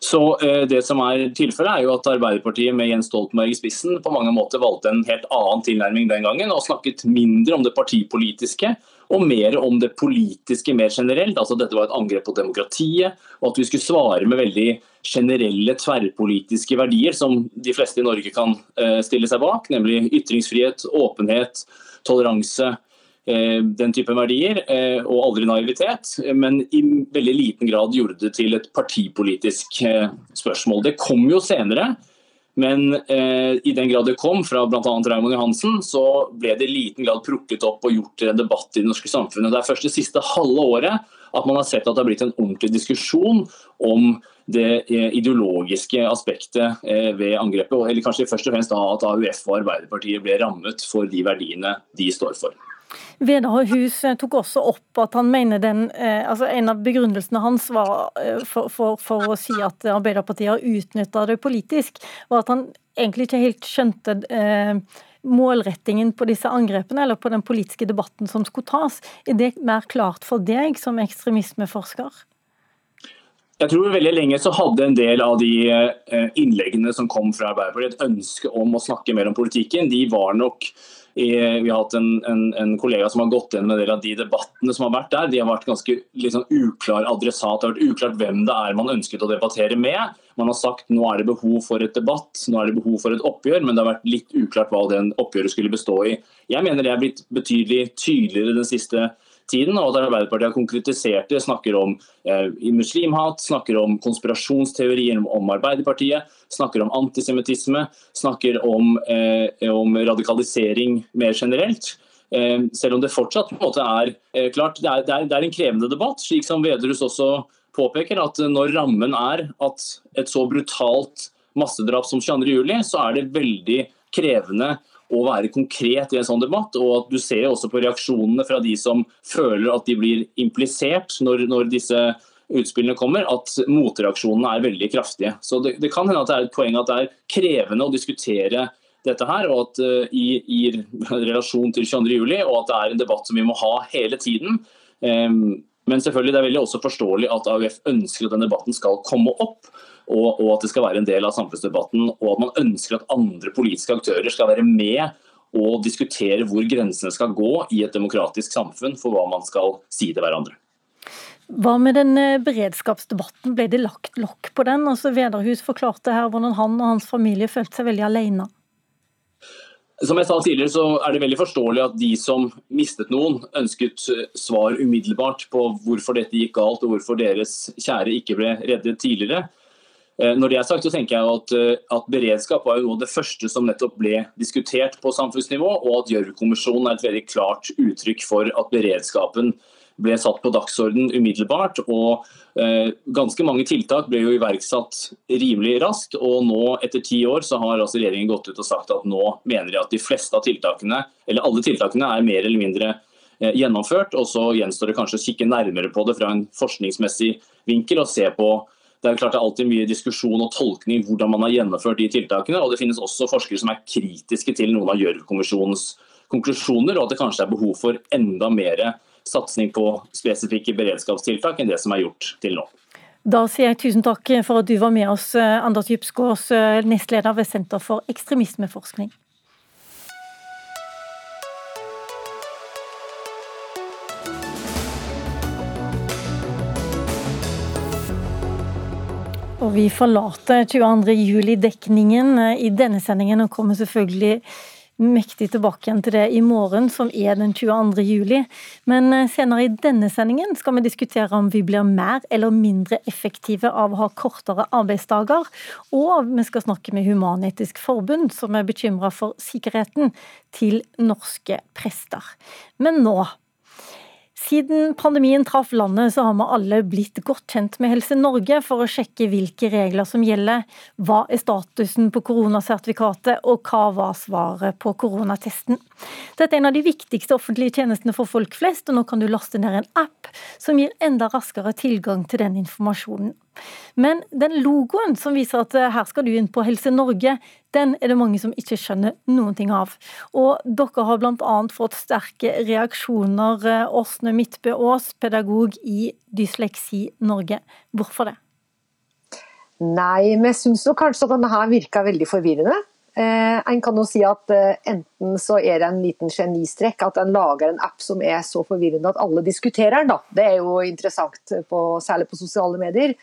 så eh, det som er tilfellet er jo at Arbeiderpartiet med Jens Stoltenberg i spissen på mange måter valgte en helt annen tilnærming den gangen, og snakket mindre om det partipolitiske og mer om det politiske mer generelt. altså Dette var et angrep på demokratiet, og at vi skulle svare med veldig generelle tverrpolitiske verdier som de fleste i Norge kan eh, stille seg bak, nemlig ytringsfrihet, åpenhet, toleranse, den type verdier, eh, og aldri naivitet. Men i veldig liten grad gjorde det til et partipolitisk eh, spørsmål. Det kom jo senere, men i den grad det kom fra bl.a. Raymond Johansen, så ble det i liten grad plukket opp og gjort til en debatt i det norske samfunnet. Det er først det siste halve året at man har sett at det har blitt en ordentlig diskusjon om det ideologiske aspektet ved angrepet, eller kanskje først og fremst at AUF og Arbeiderpartiet ble rammet for de verdiene de står for. Hus tok også opp at han mener den, eh, altså En av begrunnelsene hans var eh, for, for, for å si at Arbeiderpartiet har utnytta det politisk, var at han egentlig ikke helt skjønte eh, målrettingen på disse angrepene, eller på den politiske debatten som skulle tas. Er det mer klart for deg som ekstremismeforsker? Jeg tror veldig lenge så hadde en del av de eh, innleggene som kom fra Arbeiderpartiet, et ønske om å snakke mer om politikken. De var nok vi har hatt en, en, en, kollega som har gått gjennom en del av de debattene som har vært der. De har vært ganske liksom, uklar adressat. Det har vært uklart hvem det er man ønsket å debattere med. Man har sagt nå er det behov for et debatt, nå er det behov for et oppgjør, men det har vært litt uklart hva den oppgjøret skulle bestå i. Jeg mener det er blitt betydelig tydeligere den siste tiden tiden, og at Arbeiderpartiet har konkretisert det. Snakker om eh, muslimhat, snakker om konspirasjonsteorier om Arbeiderpartiet, snakker om antisemittisme, snakker om, eh, om, radikalisering mer generelt. Eh, selv om det fortsatt på en måte er eh, klart, det er, det, er, det er, en krevende debatt, slik som Vedrus også påpeker, at når rammen er at et så brutalt massedrap som 22.07, så er det veldig krevende å være konkret i en sånn debatt. og at Du ser også på reaksjonene fra de som føler at de blir implisert når, når disse utspillene kommer, at motreaksjonene er veldig kraftige. Så det, det, kan hende at det er et poeng at det er krevende å diskutere dette her, og at uh, i, i, relasjon til 22.07, og at det er en debatt som vi må ha hele tiden. Um, men selvfølgelig det er veldig også forståelig at AUF ønsker at den debatten skal komme opp og, og, at det skal være en del av samfunnsdebatten. Og at man ønsker at andre politiske aktører skal være med og diskutere hvor grensene skal gå i et demokratisk samfunn for hva man skal si til hverandre. Hva med den eh, beredskapsdebatten, ble det lagt lokk på den? Altså Vederhus forklarte her hvordan han og hans familie følte seg veldig alene. Som jeg sa tidligere, så er det veldig forståelig at de som mistet noen, ønsket eh, svar umiddelbart på hvorfor dette gikk galt og hvorfor deres kjære ikke ble reddet tidligere. Eh, når det er sagt, så tenker jeg at, eh, at beredskap var jo noe av det første som nettopp ble diskutert på samfunnsnivå, og at Gjørv-kommisjonen er et veldig klart uttrykk for at beredskapen ble satt på dagsorden umiddelbart. og eh, Ganske mange tiltak ble jo iverksatt rimelig raskt. og nå Etter ti år så har altså regjeringen gått ut og sagt at nå mener de at de fleste av tiltakene, eller alle tiltakene er mer eller mindre eh, gjennomført. og Så gjenstår det kanskje å kikke nærmere på det fra en forskningsmessig vinkel og se på det er klart det er alltid mye diskusjon og tolkning hvordan man har gjennomført de tiltakene. og Det finnes også forskere som er kritiske til noen av Gjørv-kommisjonens konklusjoner, og at det kanskje er behov for enda mer satsing på spesifikke beredskapstiltak enn det som er gjort til nå. Da sier jeg tusen takk for at du var med oss, Anders Djupskås, nestleder ved Senter for ekstremismeforskning. Vi forlater 22. juli-dekningen eh, i denne sendingen og kommer selvfølgelig mektig tilbake igjen til det i morgen, som er den 22. juli. Men eh, senere i denne sendingen skal vi diskutere om vi blir mer eller mindre effektive av å ha kortere arbeidsdager. Og vi skal snakke med Human-Etisk Forbund, som er bekymra for sikkerheten til norske prester. Men nå siden pandemien traff landet, så har vi alle blitt godt kjent med Helse Norge for å sjekke hvilke regler som gjelder, hva er statusen på koronasertifikatet og hva var svaret på koronatesten. Dette er en av de viktigste offentlige tjenestene for folk flest, og nå kan du laste ned en app som gir enda raskere tilgang til den informasjonen. Men den logoen som viser at her skal du inn på Helse Norge, den er det mange som ikke skjønner noen ting av. Og dere har bl.a. fått sterke reaksjoner. Åsne Midtbø Aas, pedagog i Dysleksi Norge. Hvorfor det? Nei, vi syns kanskje at denne her virka veldig forvirrende. Eh, en kan jo si at eh, enten så er det en liten genistrekk at en lager en app som er så forvirrende at alle diskuterer den. Det er jo interessant, på, særlig på sosiale medier.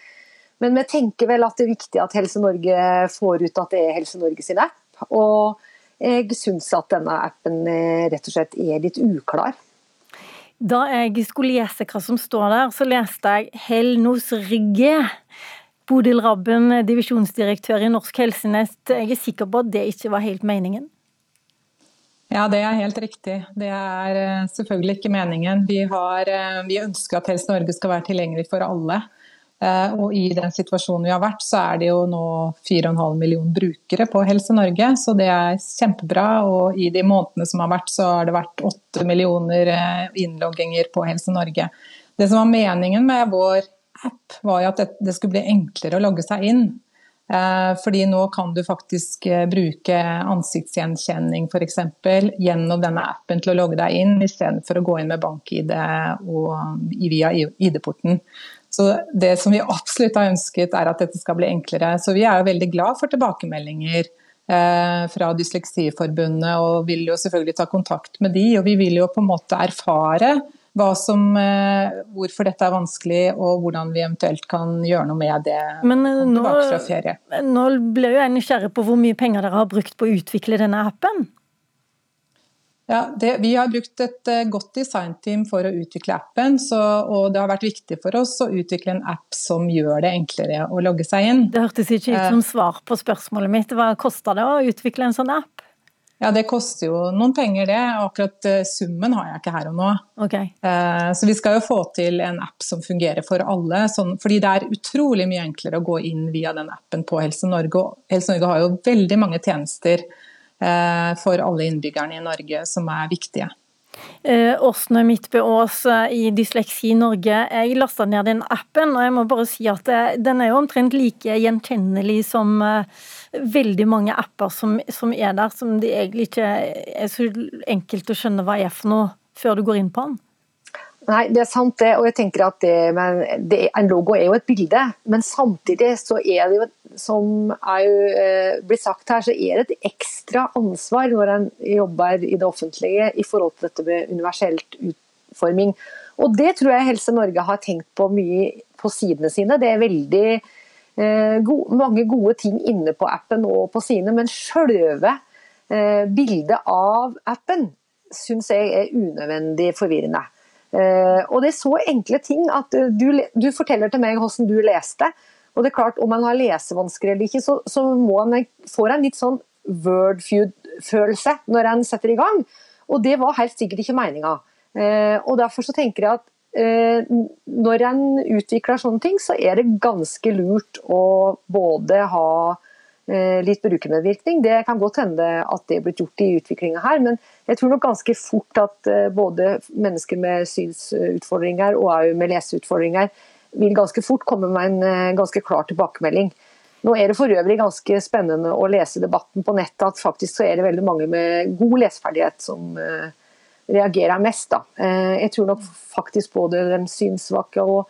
Men vi tenker vel at det er viktig at Helse Norge får ut at det er Helse Norge sin app. Og jeg syns at denne appen eh, rett og slett er litt uklar. Da jeg skulle lese hva som står der, så leste jeg Helnos Rygge. Bodil Rabben, divisjonsdirektør i Norsk Helsenett. Jeg er sikker på at det ikke var helt meningen? Ja, det er helt riktig. Det er eh, selvfølgelig ikke meningen. Vi, har, eh, vi ønsker at Helse Norge skal være tilgjengelig for alle. Eh, og i den situasjonen vi har vært, så er det jo nå 4,5 millioner brukere på Helse Norge, så det er kjempebra. Og i de månedene som har vært, så har det vært 8 millioner eh, innlogginger på Helse Norge. Det som var meningen med vår app, var jo at det skulle bli enklere å logge seg inn. Eh, fordi nå kan du faktisk bruke ansiktsgjenkjenning f.eks. gjennom denne appen til å logge deg inn, istedenfor å gå inn med bank-ID via ID-porten. Så Det som vi absolutt har ønsket, er at dette skal bli enklere. Så vi er jo veldig glad for tilbakemeldinger eh, fra Dysleksiforbundet, og vil jo selvfølgelig ta kontakt med de. Og vi vil jo på en måte erfare som, eh, hvorfor dette er vanskelig, og hvordan vi eventuelt kan gjøre noe med det Men eh, nå, nå ble jo jeg nysgjerrig på hvor mye penger dere har brukt på å utvikle denne appen? Ja, det, Vi har brukt et uh, godt designteam for å utvikle appen. Så, og det har vært viktig for oss å utvikle en app som gjør det enklere å logge seg inn. Det hørtes ikke ut som svar på spørsmålet mitt. Hva koster det å utvikle en sånn app? Ja, Det koster jo noen penger, det. Akkurat uh, summen har jeg ikke her og nå. Okay. Så vi skal jo få til en app som fungerer for alle. Sånn, fordi det er utrolig mye enklere å gå inn via den appen på Helse Norge. Og Helse Norge har jo veldig mange tjenester Eh, for alle innbyggerne i Norge som er viktige. Eh, Åsne Midtbø Aas eh, i Dysleksi Norge. Jeg lasta ned den appen, og jeg må bare si at den er jo omtrent like gjenkjennelig som veldig mange apper som, som er der, som det egentlig ikke er så enkelt å skjønne hva er for noe før du går inn på den. Nei, det er sant det. Og jeg tenker at det, det, En logo er jo et bilde, men samtidig så er det jo, som er jo eh, blir sagt her, så er det et ekstra ansvar når en jobber i det offentlige i forhold til dette med universelt utforming. Og det tror jeg Helse Norge har tenkt på mye på sidene sine. Det er veldig eh, gode, mange gode ting inne på appen og på sidene, men selve eh, bildet av appen syns jeg er unødvendig forvirrende. Eh, og det er så enkle ting at eh, du, du forteller til meg hvordan du leste. Og det er klart, Om man har lesevansker eller ikke, så, så man, får en litt sånn wordfeud-følelse når en setter i gang. Og det var helt sikkert ikke meninga. Eh, og derfor så tenker jeg at når en utvikler sånne ting, så er det ganske lurt å både ha litt brukermedvirkning. Det kan godt hende at det er blitt gjort i utviklinga her, men jeg tror nok ganske fort at eh, både mennesker med synsutfordringer og med leseutfordringer vil ganske fort komme med en eh, ganske klar tilbakemelding. Nå er det for øvrig ganske spennende å lese debatten på nettet at faktisk så er det veldig mange med god leseferdighet som reagerer mest. Da. Jeg tror nok faktisk både de synssvake og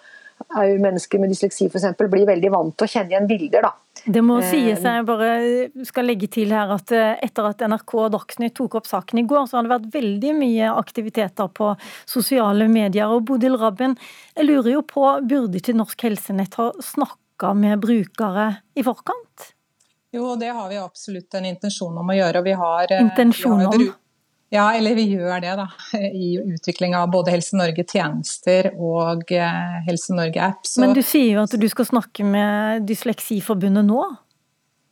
mennesker med dysleksi f.eks. blir veldig vant til å kjenne igjen bilder. da. Det må eh, sies, jeg bare skal legge til her at eh, etter at NRK og Dagsnytt tok opp saken i går, så har det vært veldig mye aktiviteter på sosiale medier. Og Bodil Rabben, jeg lurer jo på, burde ikke Norsk Helsenett ha snakka med brukere i forkant? Jo, det har vi absolutt en intensjon om å gjøre. Vi har, intensjon om? Ja, eller vi gjør det, da. I utvikling av både Helse Norge tjenester og Helse Norge app. Så... Men du sier jo at du skal snakke med Dysleksiforbundet nå?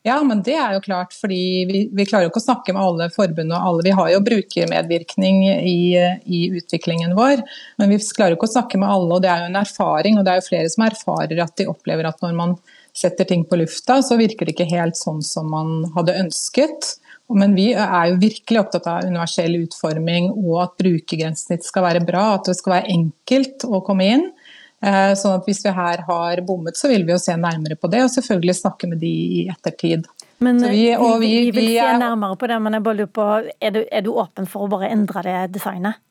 Ja, men det er jo klart, fordi vi, vi klarer jo ikke å snakke med alle forbund og alle. Vi har jo brukermedvirkning i, i, utviklingen vår, men vi klarer jo ikke å snakke med alle. og Det er jo en erfaring, og det er jo flere som erfarer at de opplever at når man setter ting på lufta, så virker det ikke helt sånn som man hadde ønsket. Men vi er jo virkelig opptatt av universell utforming og at brukergrensesnitt skal være bra, at det skal være enkelt å komme inn. Eh, sånn at hvis vi her har bommet, så vil vi jo se nærmere på det, og selvfølgelig snakke med de i ettertid. Men vi, vi, vi, vi, vil se nærmere på det, men jeg bare lurer på, er du, er du åpen for å bare endre det designet?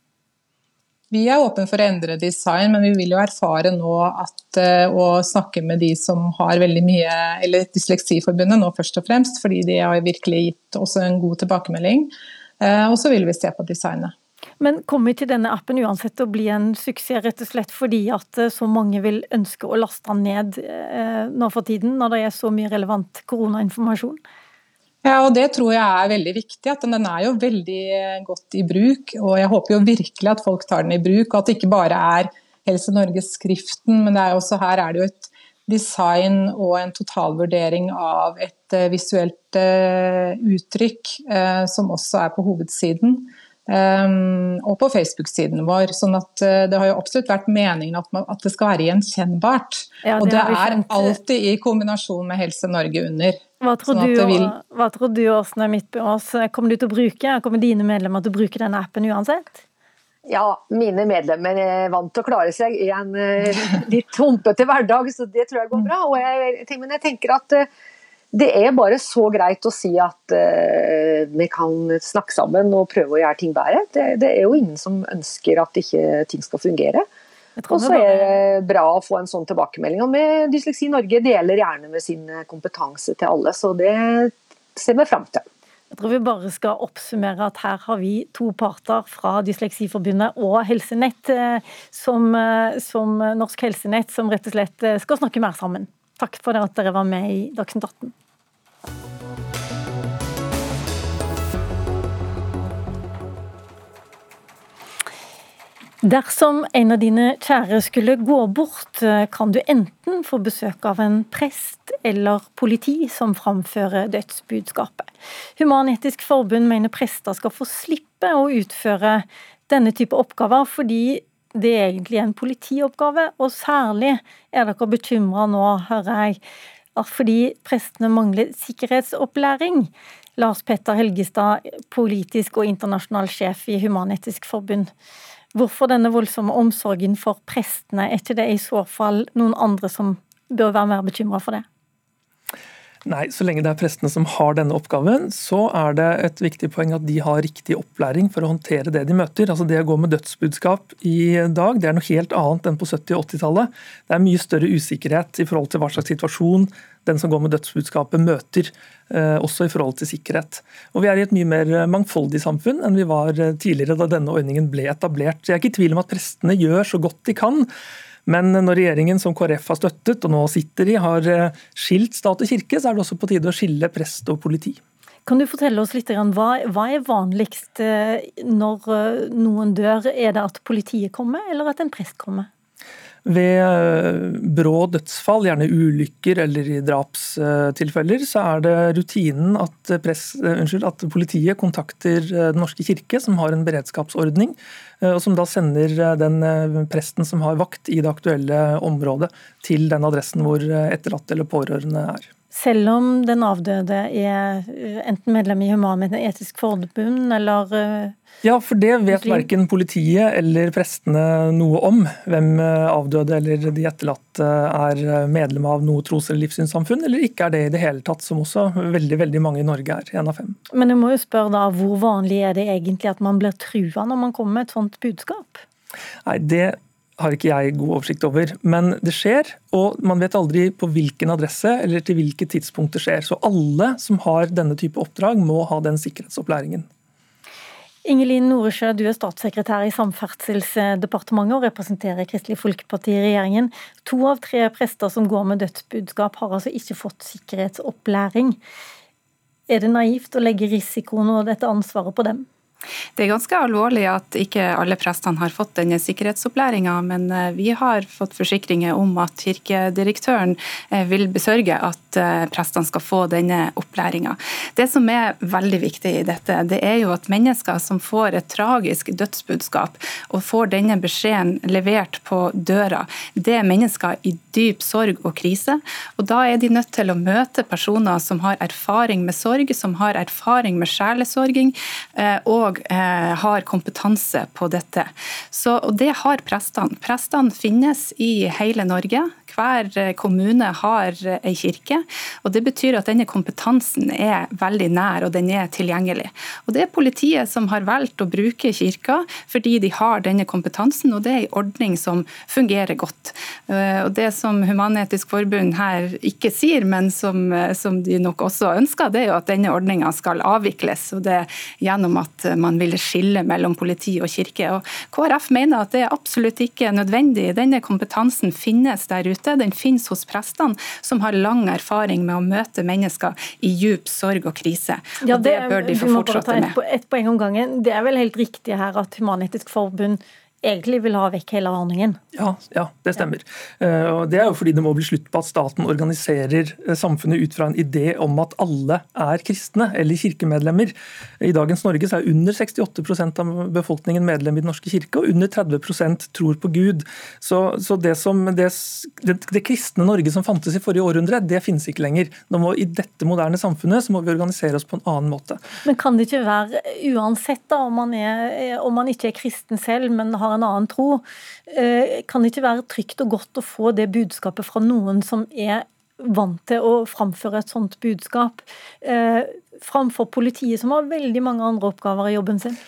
Vi er åpne for å endre design, men vi vil jo erfare nå at eh, å snakke med de som har veldig mye, eller Dysleksiforbundet nå først og fremst, fordi de har virkelig gitt også en god tilbakemelding. Eh, og så vil vi se på designet. Men kommer til denne appen uansett å bli en suksess, rett og slett fordi at eh, så mange vil ønske å laste den ned nå for tiden, når det er så mye relevant koronainformasjon? Ja, og Det tror jeg er veldig viktig. at Den er jo veldig eh, godt i bruk. og Jeg håper jo virkelig at folk tar den i bruk, og at det ikke bare er Helse Norge-skriften, men er også, her er det jo et design og en totalvurdering av et visuelt uttrykk, som også er på hovedsiden. Um, og på Facebook-siden vår. sånn at uh, Det har jo absolutt vært meningen at, man, at det skal være gjenkjennbart. Ja, det og det er alltid i kombinasjon med Helse Norge under. Hva tror, sånn du, vil... hva tror du Åsne Midtbøås, kommer du til å bruke? Kommer dine medlemmer til å bruke denne appen uansett? Ja, mine medlemmer er vant til å klare seg i en uh, litt humpete hverdag, så det tror jeg går bra. Og jeg, men jeg tenker at uh, det er bare så greit å si at uh, vi kan snakke sammen og prøve å gjøre ting bedre. Det, det er jo ingen som ønsker at ikke ting skal fungere. Og så er det bra å få en sånn tilbakemelding. Og med Dysleksi Norge deler gjerne med sin kompetanse til alle, så det ser vi fram til. Jeg tror vi bare skal oppsummere at her har vi to parter fra Dysleksiforbundet og Helsenett, eh, som, eh, som Norsk Helsenett, som rett og slett skal snakke mer sammen. Takk for at dere var med i Dagsnytt 18. Dersom en av dine kjære skulle gå bort, kan du enten få besøk av en prest eller politi som framfører dødsbudskapet. Human-Etisk Forbund mener prester skal få slippe å utføre denne type oppgaver, fordi det er egentlig en politioppgave, og særlig er dere bekymra nå, hører jeg, fordi prestene mangler sikkerhetsopplæring. Lars Petter Helgestad, politisk og internasjonal sjef i Human-Etisk Forbund. Hvorfor denne voldsomme omsorgen for prestene? Er ikke det i så fall noen andre som bør være mer bekymra for det? Nei, så lenge det er prestene som har denne oppgaven, så er det et viktig poeng at de har riktig opplæring for å håndtere det de møter. Altså Det å gå med dødsbudskap i dag, det er noe helt annet enn på 70- og 80-tallet. Det er mye større usikkerhet i forhold til hva slags situasjon den som går med dødsbudskapet møter, eh, også i forhold til sikkerhet. Og Vi er i et mye mer mangfoldig samfunn enn vi var tidligere da denne ordningen ble etablert. Så Jeg er ikke i tvil om at prestene gjør så godt de kan. Men når regjeringen som KrF har støttet, og nå sitter i, har eh, skilt stat og kirke, så er det også på tide å skille prest og politi. Kan du fortelle oss litt, hva, hva er vanligst eh, når eh, noen dør? Er det at politiet kommer, eller at en prest kommer? Ved eh, brå dødsfall, gjerne ulykker eller i drapstilfeller, så er det rutinen at, press, eh, unnskyld, at politiet kontakter eh, Den norske kirke, som har en beredskapsordning, og som da sender den presten som har vakt i det aktuelle området, til den adressen hvor etterlatte eller pårørende er. Selv om den avdøde er eh, enten medlem i Human-Etisk Forbund eller eh, Ja, for det vet verken politiet eller prestene noe om. Hvem eh, avdøde eller de etterlatte er medlem av noe tros- eller livssynssamfunn, eller ikke er det i det hele tatt, som også veldig veldig mange i Norge er. En av fem. Men jeg må jo spørre da, hvor vanlig er det egentlig at man blir trua når man kommer med et sånt budskap? Nei, det har ikke jeg god oversikt over. Men det skjer, og man vet aldri på hvilken adresse eller til hvilket tidspunkt det skjer. Så alle som har denne type oppdrag, må ha den sikkerhetsopplæringen. Ingelin Noresjø, du er statssekretær i Samferdselsdepartementet og representerer Kristelig Folkeparti i regjeringen. To av tre prester som går med dødsbudskap, har altså ikke fått sikkerhetsopplæring. er det naivt å legge risikoen og dette ansvaret på dem? Det er ganske alvorlig at ikke alle prestene har fått denne sikkerhetsopplæringa, men eh, vi har fått forsikringer om at kirkedirektøren eh, vil besørge at eh, prestene skal få denne opplæringa. Det som er veldig viktig i dette, det er jo at mennesker som får et tragisk dødsbudskap og får denne beskjeden levert på døra, det er mennesker i dyp sorg og krise. Og da er de nødt til å møte personer som har erfaring med sorg, som har erfaring med sjelesorging. og og eh, har kompetanse på dette. Så, og det har prestene. Prestene finnes i hele Norge. Hver eh, kommune har eh, ei kirke. og Det betyr at denne kompetansen er veldig nær og den er tilgjengelig. Og Det er politiet som har valgt å bruke kirka fordi de har denne kompetansen, og det er en ordning som fungerer godt. Eh, og Det som Human-Etisk Forbund her ikke sier, men som, som, de nok også ønsker, det er jo at denne ordninga skal avvikles. og det gjennom at man ville skille mellom politi og kirke. Og KrF mener at det er absolutt ikke nødvendig. Denne kompetansen finnes der ute ute. Den finnes hos prestene, som har lang erfaring med å møte mennesker i djup sorg og krise. Ja, det, det, bør de få fortsette med. Et, et poeng om gangen. Det er vel helt riktig her at Human-Etisk Forbund egentlig vil ha vekk hele ordningen. Ja, ja det stemmer. Ja. Uh, det er jo fordi det må bli slutt på at staten organiserer uh, samfunnet ut fra en idé om at alle er kristne eller kirkemedlemmer. I dagens Norge så er under 68% av befolkningen medlem i Den norske kirke, og under 30% tror på Gud. Så, så det, som, det, det, det, kristne Norge som fantes i forrige århundre, det finnes ikke lenger. Nå må, I dette moderne samfunnet så må vi organisere oss på en annen måte. Men kan det ikke være, uansett da, om man, er, om man ikke er kristen selv, men har en annen tro. Eh, kan det ikke være trygt og godt å få det budskapet fra noen som er vant til å framføre et sånt budskap, eh, framfor politiet, som har veldig mange andre oppgaver i jobben sin?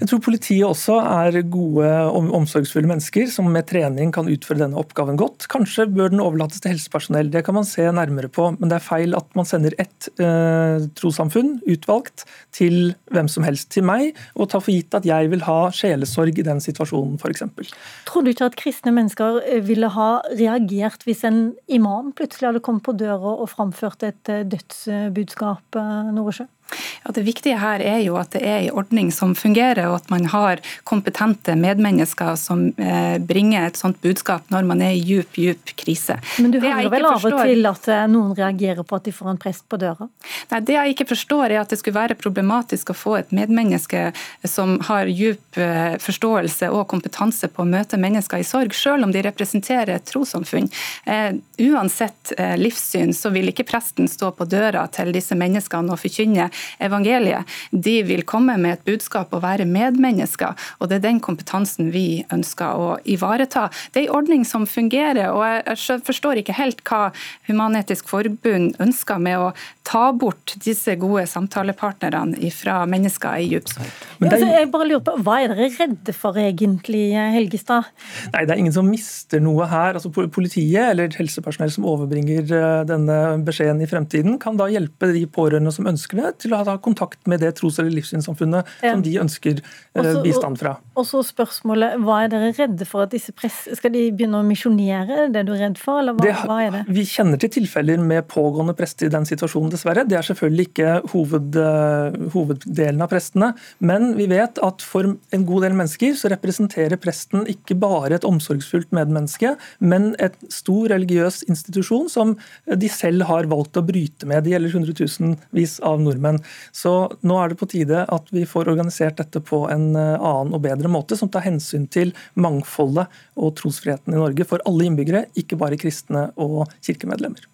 Jeg tror politiet også er gode, omsorgsfulle mennesker som med trening kan utføre denne oppgaven godt. Kanskje bør den overlates til helsepersonell, det kan man se nærmere på. Men det er feil at man sender ett eh, trossamfunn utvalgt til hvem som helst, til meg, og tar for gitt at jeg vil ha sjelesorg i den situasjonen f.eks. Tror du ikke at kristne mennesker eh, ville ha reagert hvis en imam plutselig hadde kommet på døra og framført et eh, dødsbudskap, eh, Noresjø? Ja, det viktige her er jo at det er en ordning som fungerer, og at man har kompetente medmennesker som eh, bringer et sånt budskap når man er i djup, djup krise. Men du hører vel av og til at eh, noen reagerer på at de får en prest på døra? Nei, Det jeg ikke forstår er at det skulle være problematisk å få et medmenneske som har djup eh, forståelse og kompetanse på å møte mennesker i sorg, selv om de representerer et trossamfunn. Uansett livssyn så vil ikke presten stå på døra til disse menneskene og forkynne evangeliet. De vil komme med et budskap og være medmennesker, og det er den kompetansen vi ønsker å ivareta. Det er en ordning som fungerer, og jeg forstår ikke helt hva Human-Etisk Forbund ønsker med å ta bort disse gode samtalepartnerne fra mennesker i djup sorg. Ja, jeg bare lurer på, Hva er dere redde for egentlig, Helgestad? Nei, Det er ingen som mister noe her. Altså Politiet eller helsepersonell som overbringer eh, denne beskjeden i fremtiden, kan da hjelpe de pårørende som ønsker det, til å ha kontakt med det tros- eller livssynssamfunnet ja. som de ønsker eh, også, bistand fra. Og, så spørsmålet, Hva er dere redde for? at disse press, Skal de begynne å misjonere? Det er du redd for, eller hva, det, hva, er det? Vi kjenner til tilfeller med pågående prester i den situasjonen, dessverre. Det er selvfølgelig ikke hoved, uh, hoveddelen av prestene. Men vi vet at for en god del mennesker så representerer presten ikke bare et omsorgsfullt medmenneske, men et stor religiøs institusjon som de selv har valgt å bryte med. Det gjelder hundretusenvis av nordmenn Så nå er det på tide at vi får organisert dette på en eh, annen og bedre måte, som tar hensyn til mangfoldet og trosfriheten i Norge for alle innbyggere, ikke bare kristne og kirkemedlemmer.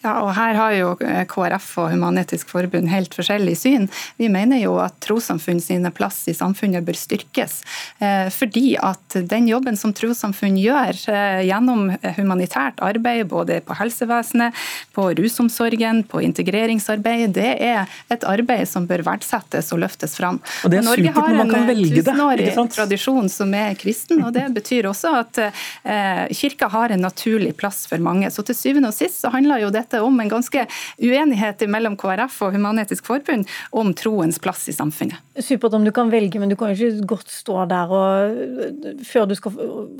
Ja, og Her har jo eh, KrF og Human-Etisk Forbund helt forskjellig syn. Vi mener jo at trossamfunn sine plass i samfunnet bør styrkes. Eh, fordi at den jobben som trossamfunn gjør eh, gjennom humanitært arbeid, både på helsevesenet, på rusomsorgen, på integreringsarbeid, det er et arbeid som bør verdsettes og løftes fram. Og det er Norge supert når man kan velge det. Norge har en tusenårig tradisjon som er kristen, og det betyr også at kirka har en naturlig plass for mange. Så til syvende og sist så handler jo dette dette om en ganske uenighet mellom KrF og Human-Etisk Forbund om troens plass i samfunnet. Supert om du kan velge, men du kan jo ikke godt stå der og før du skal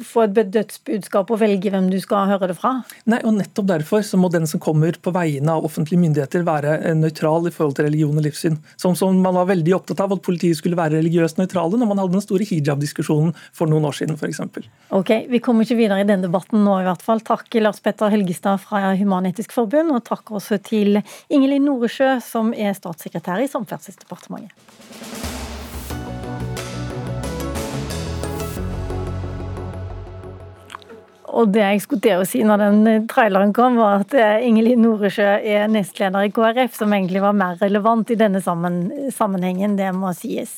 få et dødsbudskap og velge hvem du skal høre det fra. Nei, og nettopp derfor så må den som kommer på vegne av offentlige myndigheter være eh, nøytral i forhold til religion og livssyn. Som, som man var veldig opptatt av at politiet skulle være religiøst nøytrale når man hadde den store hijab-diskusjonen for noen år siden f.eks. Ok, vi kommer ikke videre i den debatten nå i hvert fall. Takk Lars Petter Helgestad fra Human-Etisk Forbund, og takk også til Ingelin Noresjø, som er statssekretær i Samferdselsdepartementet. Og det jeg skulle til å si når den traileren kom, var at eh, Ingelin Noresjø er nestleder i KrF, som egentlig var mer relevant i denne sammenhengen, det må sies.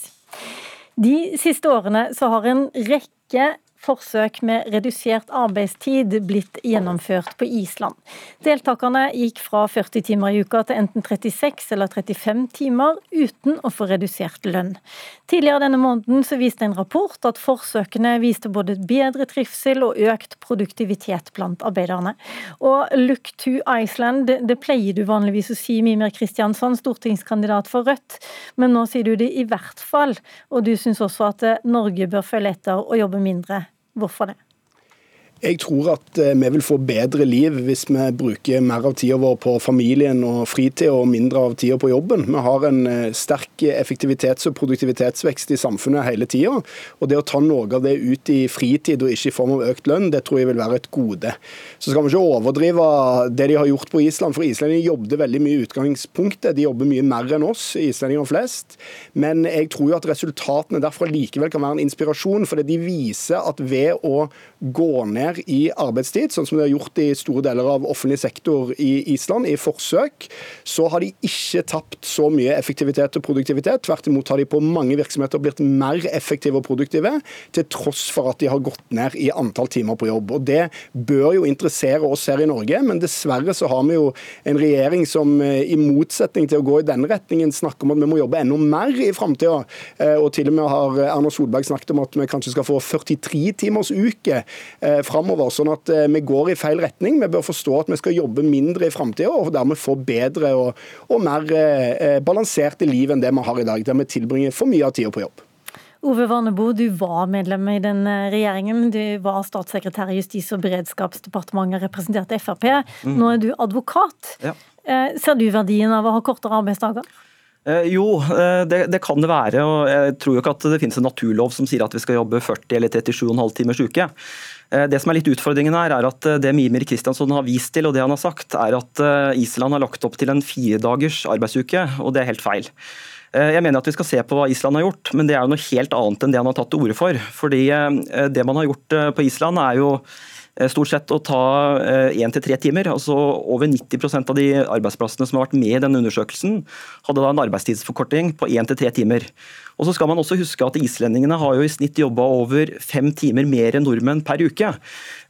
De siste årene så har en rekke forsøk med redusert arbeidstid blitt gjennomført på Island. Deltakerne gikk fra 40 timer i uka til enten 36 eller 35 timer, uten å få redusert lønn. Tidligere denne måneden så viste en rapport at forsøkene viste både bedre trivsel og økt produktivitet blant arbeiderne. Og look to Iceland, det, pleier du vanligvis å si, Mimir Kristiansson, stortingskandidat for Rødt, men nå sier du det i hvert fall, og du syns også at Norge bør følge etter og jobbe mindre. Det? Jeg tror at eh, vi vil få bedre liv hvis vi bruker mer av tida vår på familien og fritid, og mindre av tida på jobben. Vi har en eh, sterk effektivitets- og produktivitetsvekst i samfunnet hele tida. Og det å ta noe av det ut i fritid og ikke i form av økt lønn, det tror jeg vil være et gode. Så skal vi ikke overdrive det de har gjort på Island, for islendinger jobbet veldig mye i utgangspunktet. De jobber mye mer enn oss, islendinger flest. Men jeg tror jo at resultatene derfra likevel kan være en inspirasjon, fordi de viser at ved å gå ned i arbeidstid, sånn som de har gjort i store deler av offentlig sektor i Island, i forsøk, så har de ikke tapt så mye effektivitet og produktivitet. Tvert imot har de på mange virksomheter blitt mer effektive og produktive, til tross for at de har gått ned i antall timer på jobb. Og Det bør jo interessere oss her i Norge, men dessverre så har vi jo en regjering som eh, i motsetning til å gå i denne retningen snakker om at vi må jobbe enda mer i framtida. Eh, og til og med har Erna Solberg snakket om at vi kanskje skal få 43 timers uke framover. Sånn at eh, vi går i feil retning. Vi bør forstå at vi skal jobbe mindre i framtida, og dermed få bedre og, og mer eh, balanserte liv enn det vi har i dag, der vi tilbringer for mye av tida på jobb. Ove Warnebo, du var medlem i den eh, regjeringen. Du var statssekretær i Justis- og beredskapsdepartementet og representerte Frp. Mm. Nå er du advokat. Ja. Eh, ser du verdien av å ha kortere arbeidsdager? Eh, jo, eh, det, det, kan det være. og Jeg tror jo ikke at det finnes en naturlov som sier at vi skal jobbe 40 eller 37,5 timers uke. Eh, det som er litt utfordringen her, er at det Mimir Kristiansson har vist til, og det han har sagt, er at Island har lagt opp til en firedagers arbeidsuke, og det er helt feil. Jeg mener at vi skal se på hva Island har gjort, men det er jo noe helt annet enn det han har tatt til orde for. Fordi det man har gjort på Island er jo stort sett å ta én til tre timer. altså Over 90% av de arbeidsplassene som har vært med i denne undersøkelsen, hadde da en arbeidstidsforkorting på én til tre timer. Og så skal man også huske at Islendingene har jo i snitt jobba over fem timer mer enn nordmenn per uke.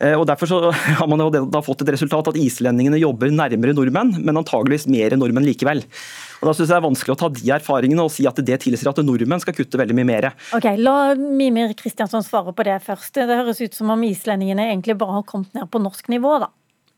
Eh, og Derfor har man jo da fått et resultat at islendingene jobber nærmere nordmenn, men antageligvis mer enn nordmenn likevel. Og Da synes jeg det er vanskelig å ta de erfaringene og si at det tilsier at nordmenn skal kutte veldig mye mer. Ok, La Mimir Kristiansson svare på det først. Det høres ut som om islendingene egentlig bare har kommet ned på norsk nivå, da.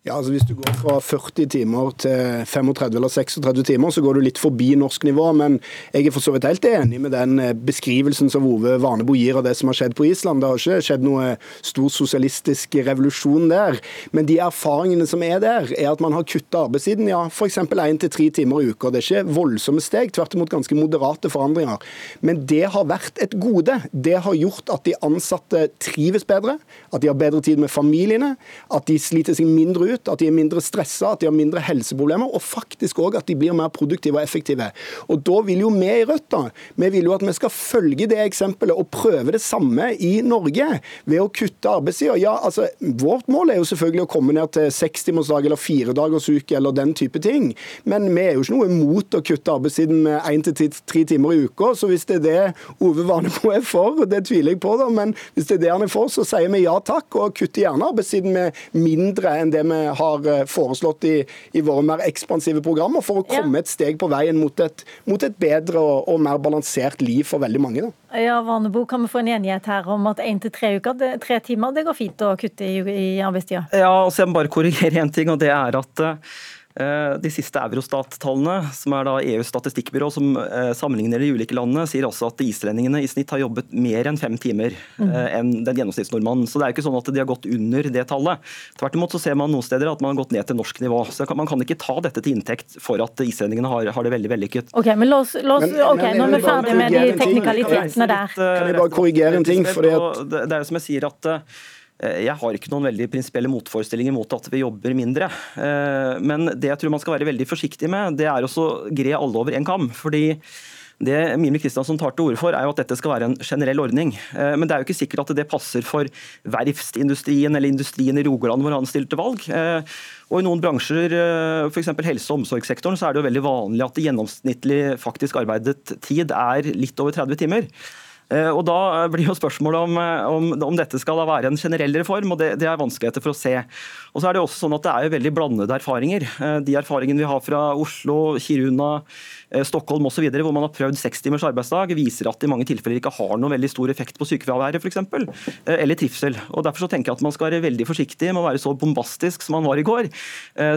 Ja, altså Hvis du går fra 40 timer til 35 eller 36 timer, så går du litt forbi norsk nivå. Men jeg er for så vidt helt enig med den eh, beskrivelsen som Ove Vanebo gir av det som har skjedd på Island. Det har ikke skjedd noe stor sosialistisk revolusjon der. Men de erfaringene som er der, er at man har kutta arbeidstiden. Ja, f.eks. én til tre timer i uka. Det er ikke voldsomme steg, tvert imot ganske moderate forandringer. Men det har vært et gode. Det har gjort at de ansatte trives bedre, at de har bedre tid med familiene, at de sliter seg mindre ut ut, at de er mindre stressa, at de har mindre helseproblemer, og faktisk òg at de blir mer produktive og effektive. Og Da vil jo vi i Rødt da, vi vil jo at vi skal følge det eksempelet og prøve det samme i Norge ved å kutte arbeidstida. Ja, altså, vårt mål er jo selvfølgelig å komme ned til sekstimersdag eller firedagersuke eller den type ting, men vi er jo ikke noe imot å kutte arbeidstiden med én til tre timer i uka. Så hvis det er det Ove Vanebo er for, det tviler jeg på, da, men hvis det er det han er for, så sier vi ja takk, og kutter gjerne arbeidstiden med mindre enn det vi har eh, foreslått i, i, våre mer ekspansive programmer, for å komme ja. et steg på veien mot et, mot et bedre og, og, mer balansert liv for veldig mange. Da. Ja, Vanebo, Kan vi få en enighet her om at én til tre uker, det, tre timer, det går fint å kutte i, i arbeidstida? Ja, altså jeg må bare korrigere én ting, og det er at Eh, de siste Eurostat-tallene, som er da EUs statistikkbyrå som eh, sammenligner de ulike landene, sier også at islendingene i snitt har jobbet mer enn fem timer mm. eh, enn den gjennomsnittsnordmannen. Så det er jo ikke sånn at de har gått under det tallet. Tvert imot så ser man noen steder at man har gått ned til norsk nivå. Så man kan ikke ta dette til inntekt for at islendingene har, har det veldig vellykket. Ok, men la oss, la oss, men, okay, Nå er vi ferdig med de teknikalitetene der. Kan jeg bare korrigere en ting? Fordi at... Det er jo som jeg sier at Eh, jeg har ikke noen veldig prinsipielle motforestillinger mot at vi jobber mindre. Eh, men det jeg tror man skal være veldig forsiktig med, det er å gre alle over en kam. fordi det Mimir Kristiansson tar til orde for, er jo at dette skal være en generell ordning. Eh, men det er jo ikke sikkert at det passer for verftsindustrien eller industrien i Rogaland hvor han stilte valg. Og I noen bransjer, f.eks. helse- og omsorgssektoren, så er det jo veldig vanlig at gjennomsnittlig faktisk arbeidet tid er litt over 30 timer. Eh, og Da blir jo spørsmålet om, eh, om, om dette skal da være en generell reform, og det, det, er vanskeligheter for å se. Og så er Det også sånn at det er jo veldig blandede erfaringer. Eh, de erfaringene vi har fra Oslo, Kiruna, Stockholm osv., hvor man har prøvd seks timers arbeidsdag, viser at det i mange tilfeller ikke har noen veldig stor effekt på sykefraværet f.eks., eller trivsel. Og Derfor så tenker jeg at man skal være veldig forsiktig med å være så bombastisk som man var i går,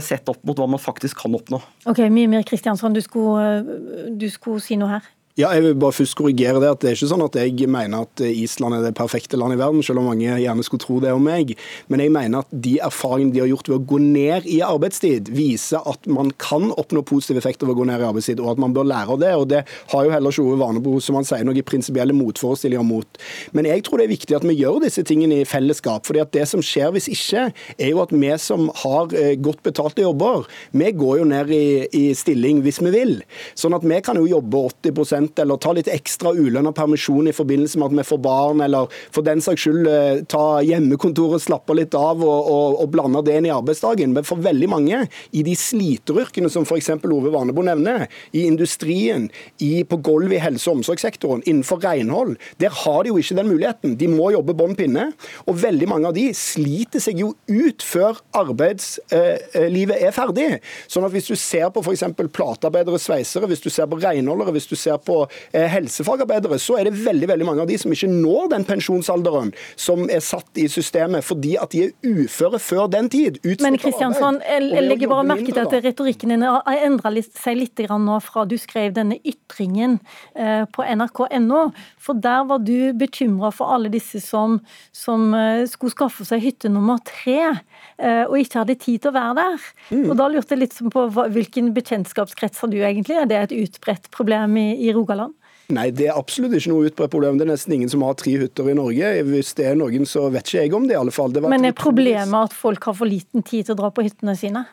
sett opp mot hva man faktisk kan oppnå. Ok, Mimir Kristiansson, du du skulle si noe her? Ja, jeg vil bare først korrigere det. at Det er ikke sånn at jeg mener at Island er det perfekte landet i verden, selv om mange gjerne skulle tro det om meg. Men jeg mener at de erfaringene de har gjort ved å gå ned i arbeidstid, viser at man kan oppnå positive effekter ved å gå ned i arbeidstid, og at man bør lære av det. og Det har jo heller ikke Ove Vanebo som han sier, noen prinsipielle motforestillinger mot. Men jeg tror det er viktig at vi gjør disse tingene i fellesskap. fordi at det som skjer hvis ikke, er jo at vi som har eh, godt betalte jobber, vi går jo ned i, i stilling hvis vi vil. Sånn at vi kan jo jobbe 80 eller ta litt ekstra ulønna permisjon i forbindelse med at vi får barn, eller for den saks skyld eh, ta hjemmekontoret, slappe litt av og, og, og blande det inn i arbeidsdagen. Men for veldig mange i de sliteryrkene som f.eks. Ove Vanebo nevner, i industrien, i, på gulvet i helse- og omsorgssektoren, innenfor renhold, der har de jo ikke den muligheten. De må jobbe bånn pinne. Og veldig mange av de sliter seg jo ut før arbeidslivet er ferdig. Sånn at hvis du ser på f.eks. platearbeidere, sveisere, hvis du ser på renholdere, hvis du ser på Eh, helsefagarbeidere, så er det veldig veldig mange av de som ikke når den pensjonsalderen som er satt i systemet, fordi at de er uføre før den tid. Men Kristiansand, jeg legger bare merke til at retorikken din har endra seg litt nå fra du skrev denne ytringen eh, på nrk.no. For der var du bekymra for alle disse som, som eh, skulle skaffe seg hytte nummer tre, og ikke hadde tid til å være der. Mm. Og Da lurte jeg litt på hvilken bekjentskapskrets har du egentlig? Er det et utbredt problem i, i Rogaland? Nei, det er absolutt ikke noe utbredt problem. Det er nesten ingen som har tre hytter i Norge. Hvis det er noen, så vet ikke jeg om det, i alle fall. Men er problemet at folk har for liten tid til å dra på hyttene sine?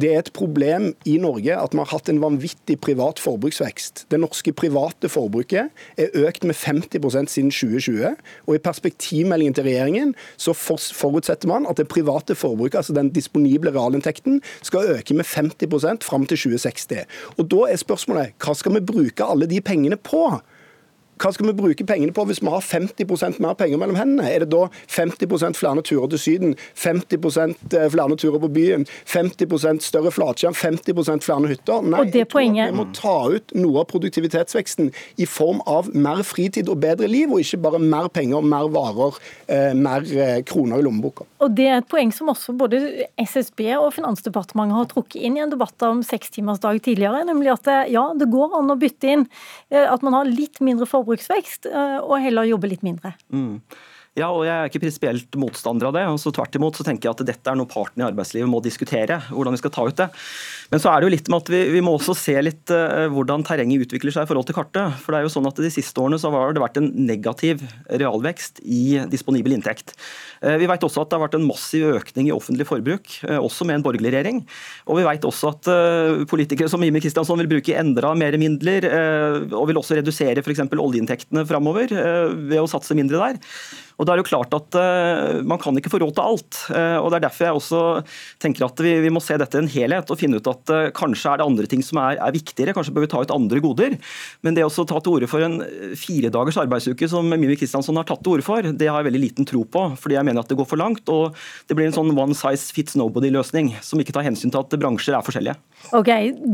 Det er et problem i Norge at vi har hatt en vanvittig privat forbruksvekst. Det norske private forbruket er økt med 50% siden 2020. Og i perspektivmeldingen til regjeringen så forutsetter man at det private forbruket, altså den disponible realinntekten, skal øke med 50% fram til 2060. Og da er spørsmålet hva skal vi bruke alle de pengene på? Hva skal vi bruke pengene på hvis vi har 50% mer penger mellom hendene? Er det da 50% flere turer til Syden, 50 eh, flere turer på byen, 50% større flatskjerm, 50 flere hytter? Nei, jeg tror vi må ta ut noe av produktivitetsveksten i form av mer fritid og bedre liv, og ikke bare mer penger, mer varer, eh, mer eh, kroner i lommeboka. Og Det er et poeng som også både SSB og Finansdepartementet har trukket inn i en debatt om sekstimersdag tidligere, nemlig at ja, det går an å bytte inn at man har litt mindre forbruk forbruksvekst, eh, og heller jobbe litt mindre. Mm. Ja, og Jeg er ikke prinsipielt motstander av det. og så Tvert imot så tenker jeg at dette er noe partene i arbeidslivet må diskutere. hvordan vi skal ta ut det. Men så er det jo litt med at vi, vi må også se litt uh, hvordan terrenget utvikler seg i forhold til kartet. For det er jo sånn at De siste årene så har det vært en negativ realvekst i disponibel inntekt. Uh, vi vet også at det har vært en massiv økning i offentlig forbruk, uh, også med en borgerlig regjering. Og vi vet også at politikere som Jimmy Kristiansson vil bruke enda mer midler, og vil også redusere f.eks. oljeinntektene framover ved å satse mindre der. Og det er jo klart at uh, Man kan ikke få råd til alt. Uh, og Det er derfor jeg også tenker at vi, vi må se dette i en helhet og finne ut at uh, kanskje er det andre ting som er, er, viktigere. Kanskje bør vi ta ut andre goder. Men det å ta til orde for en firedagers arbeidsuke som Mimi Kristiansson har tatt til orde for, det har jeg veldig liten tro på. fordi jeg mener at det går for langt. og Det blir en sånn one size fits nobody-løsning som ikke tar hensyn til at bransjer er forskjellige. Ok,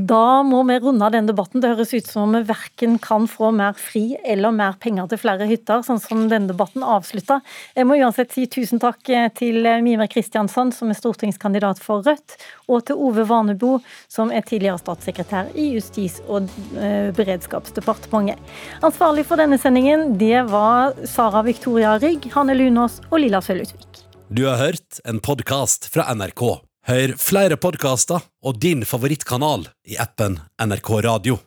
Da må vi runde av den debatten. Det høres ut som om vi verken kan få mer fri eller mer penger til flere hytter, sånn som denne debatten avslutter natta. Jeg må uansett si tusen takk til Mimir Kristiansson, som er stortingskandidat for Rødt, og til Ove Vanebo, som er tidligere statssekretær i Justis- og eh, beredskapsdepartementet. Ansvarlig for denne sendingen det var Sara Victoria Rygg, Hanne Lunås og Lilla Sølhusvik. Du har hørt en podkast fra NRK. Hør flere podkaster og din favorittkanal i appen NRK Radio.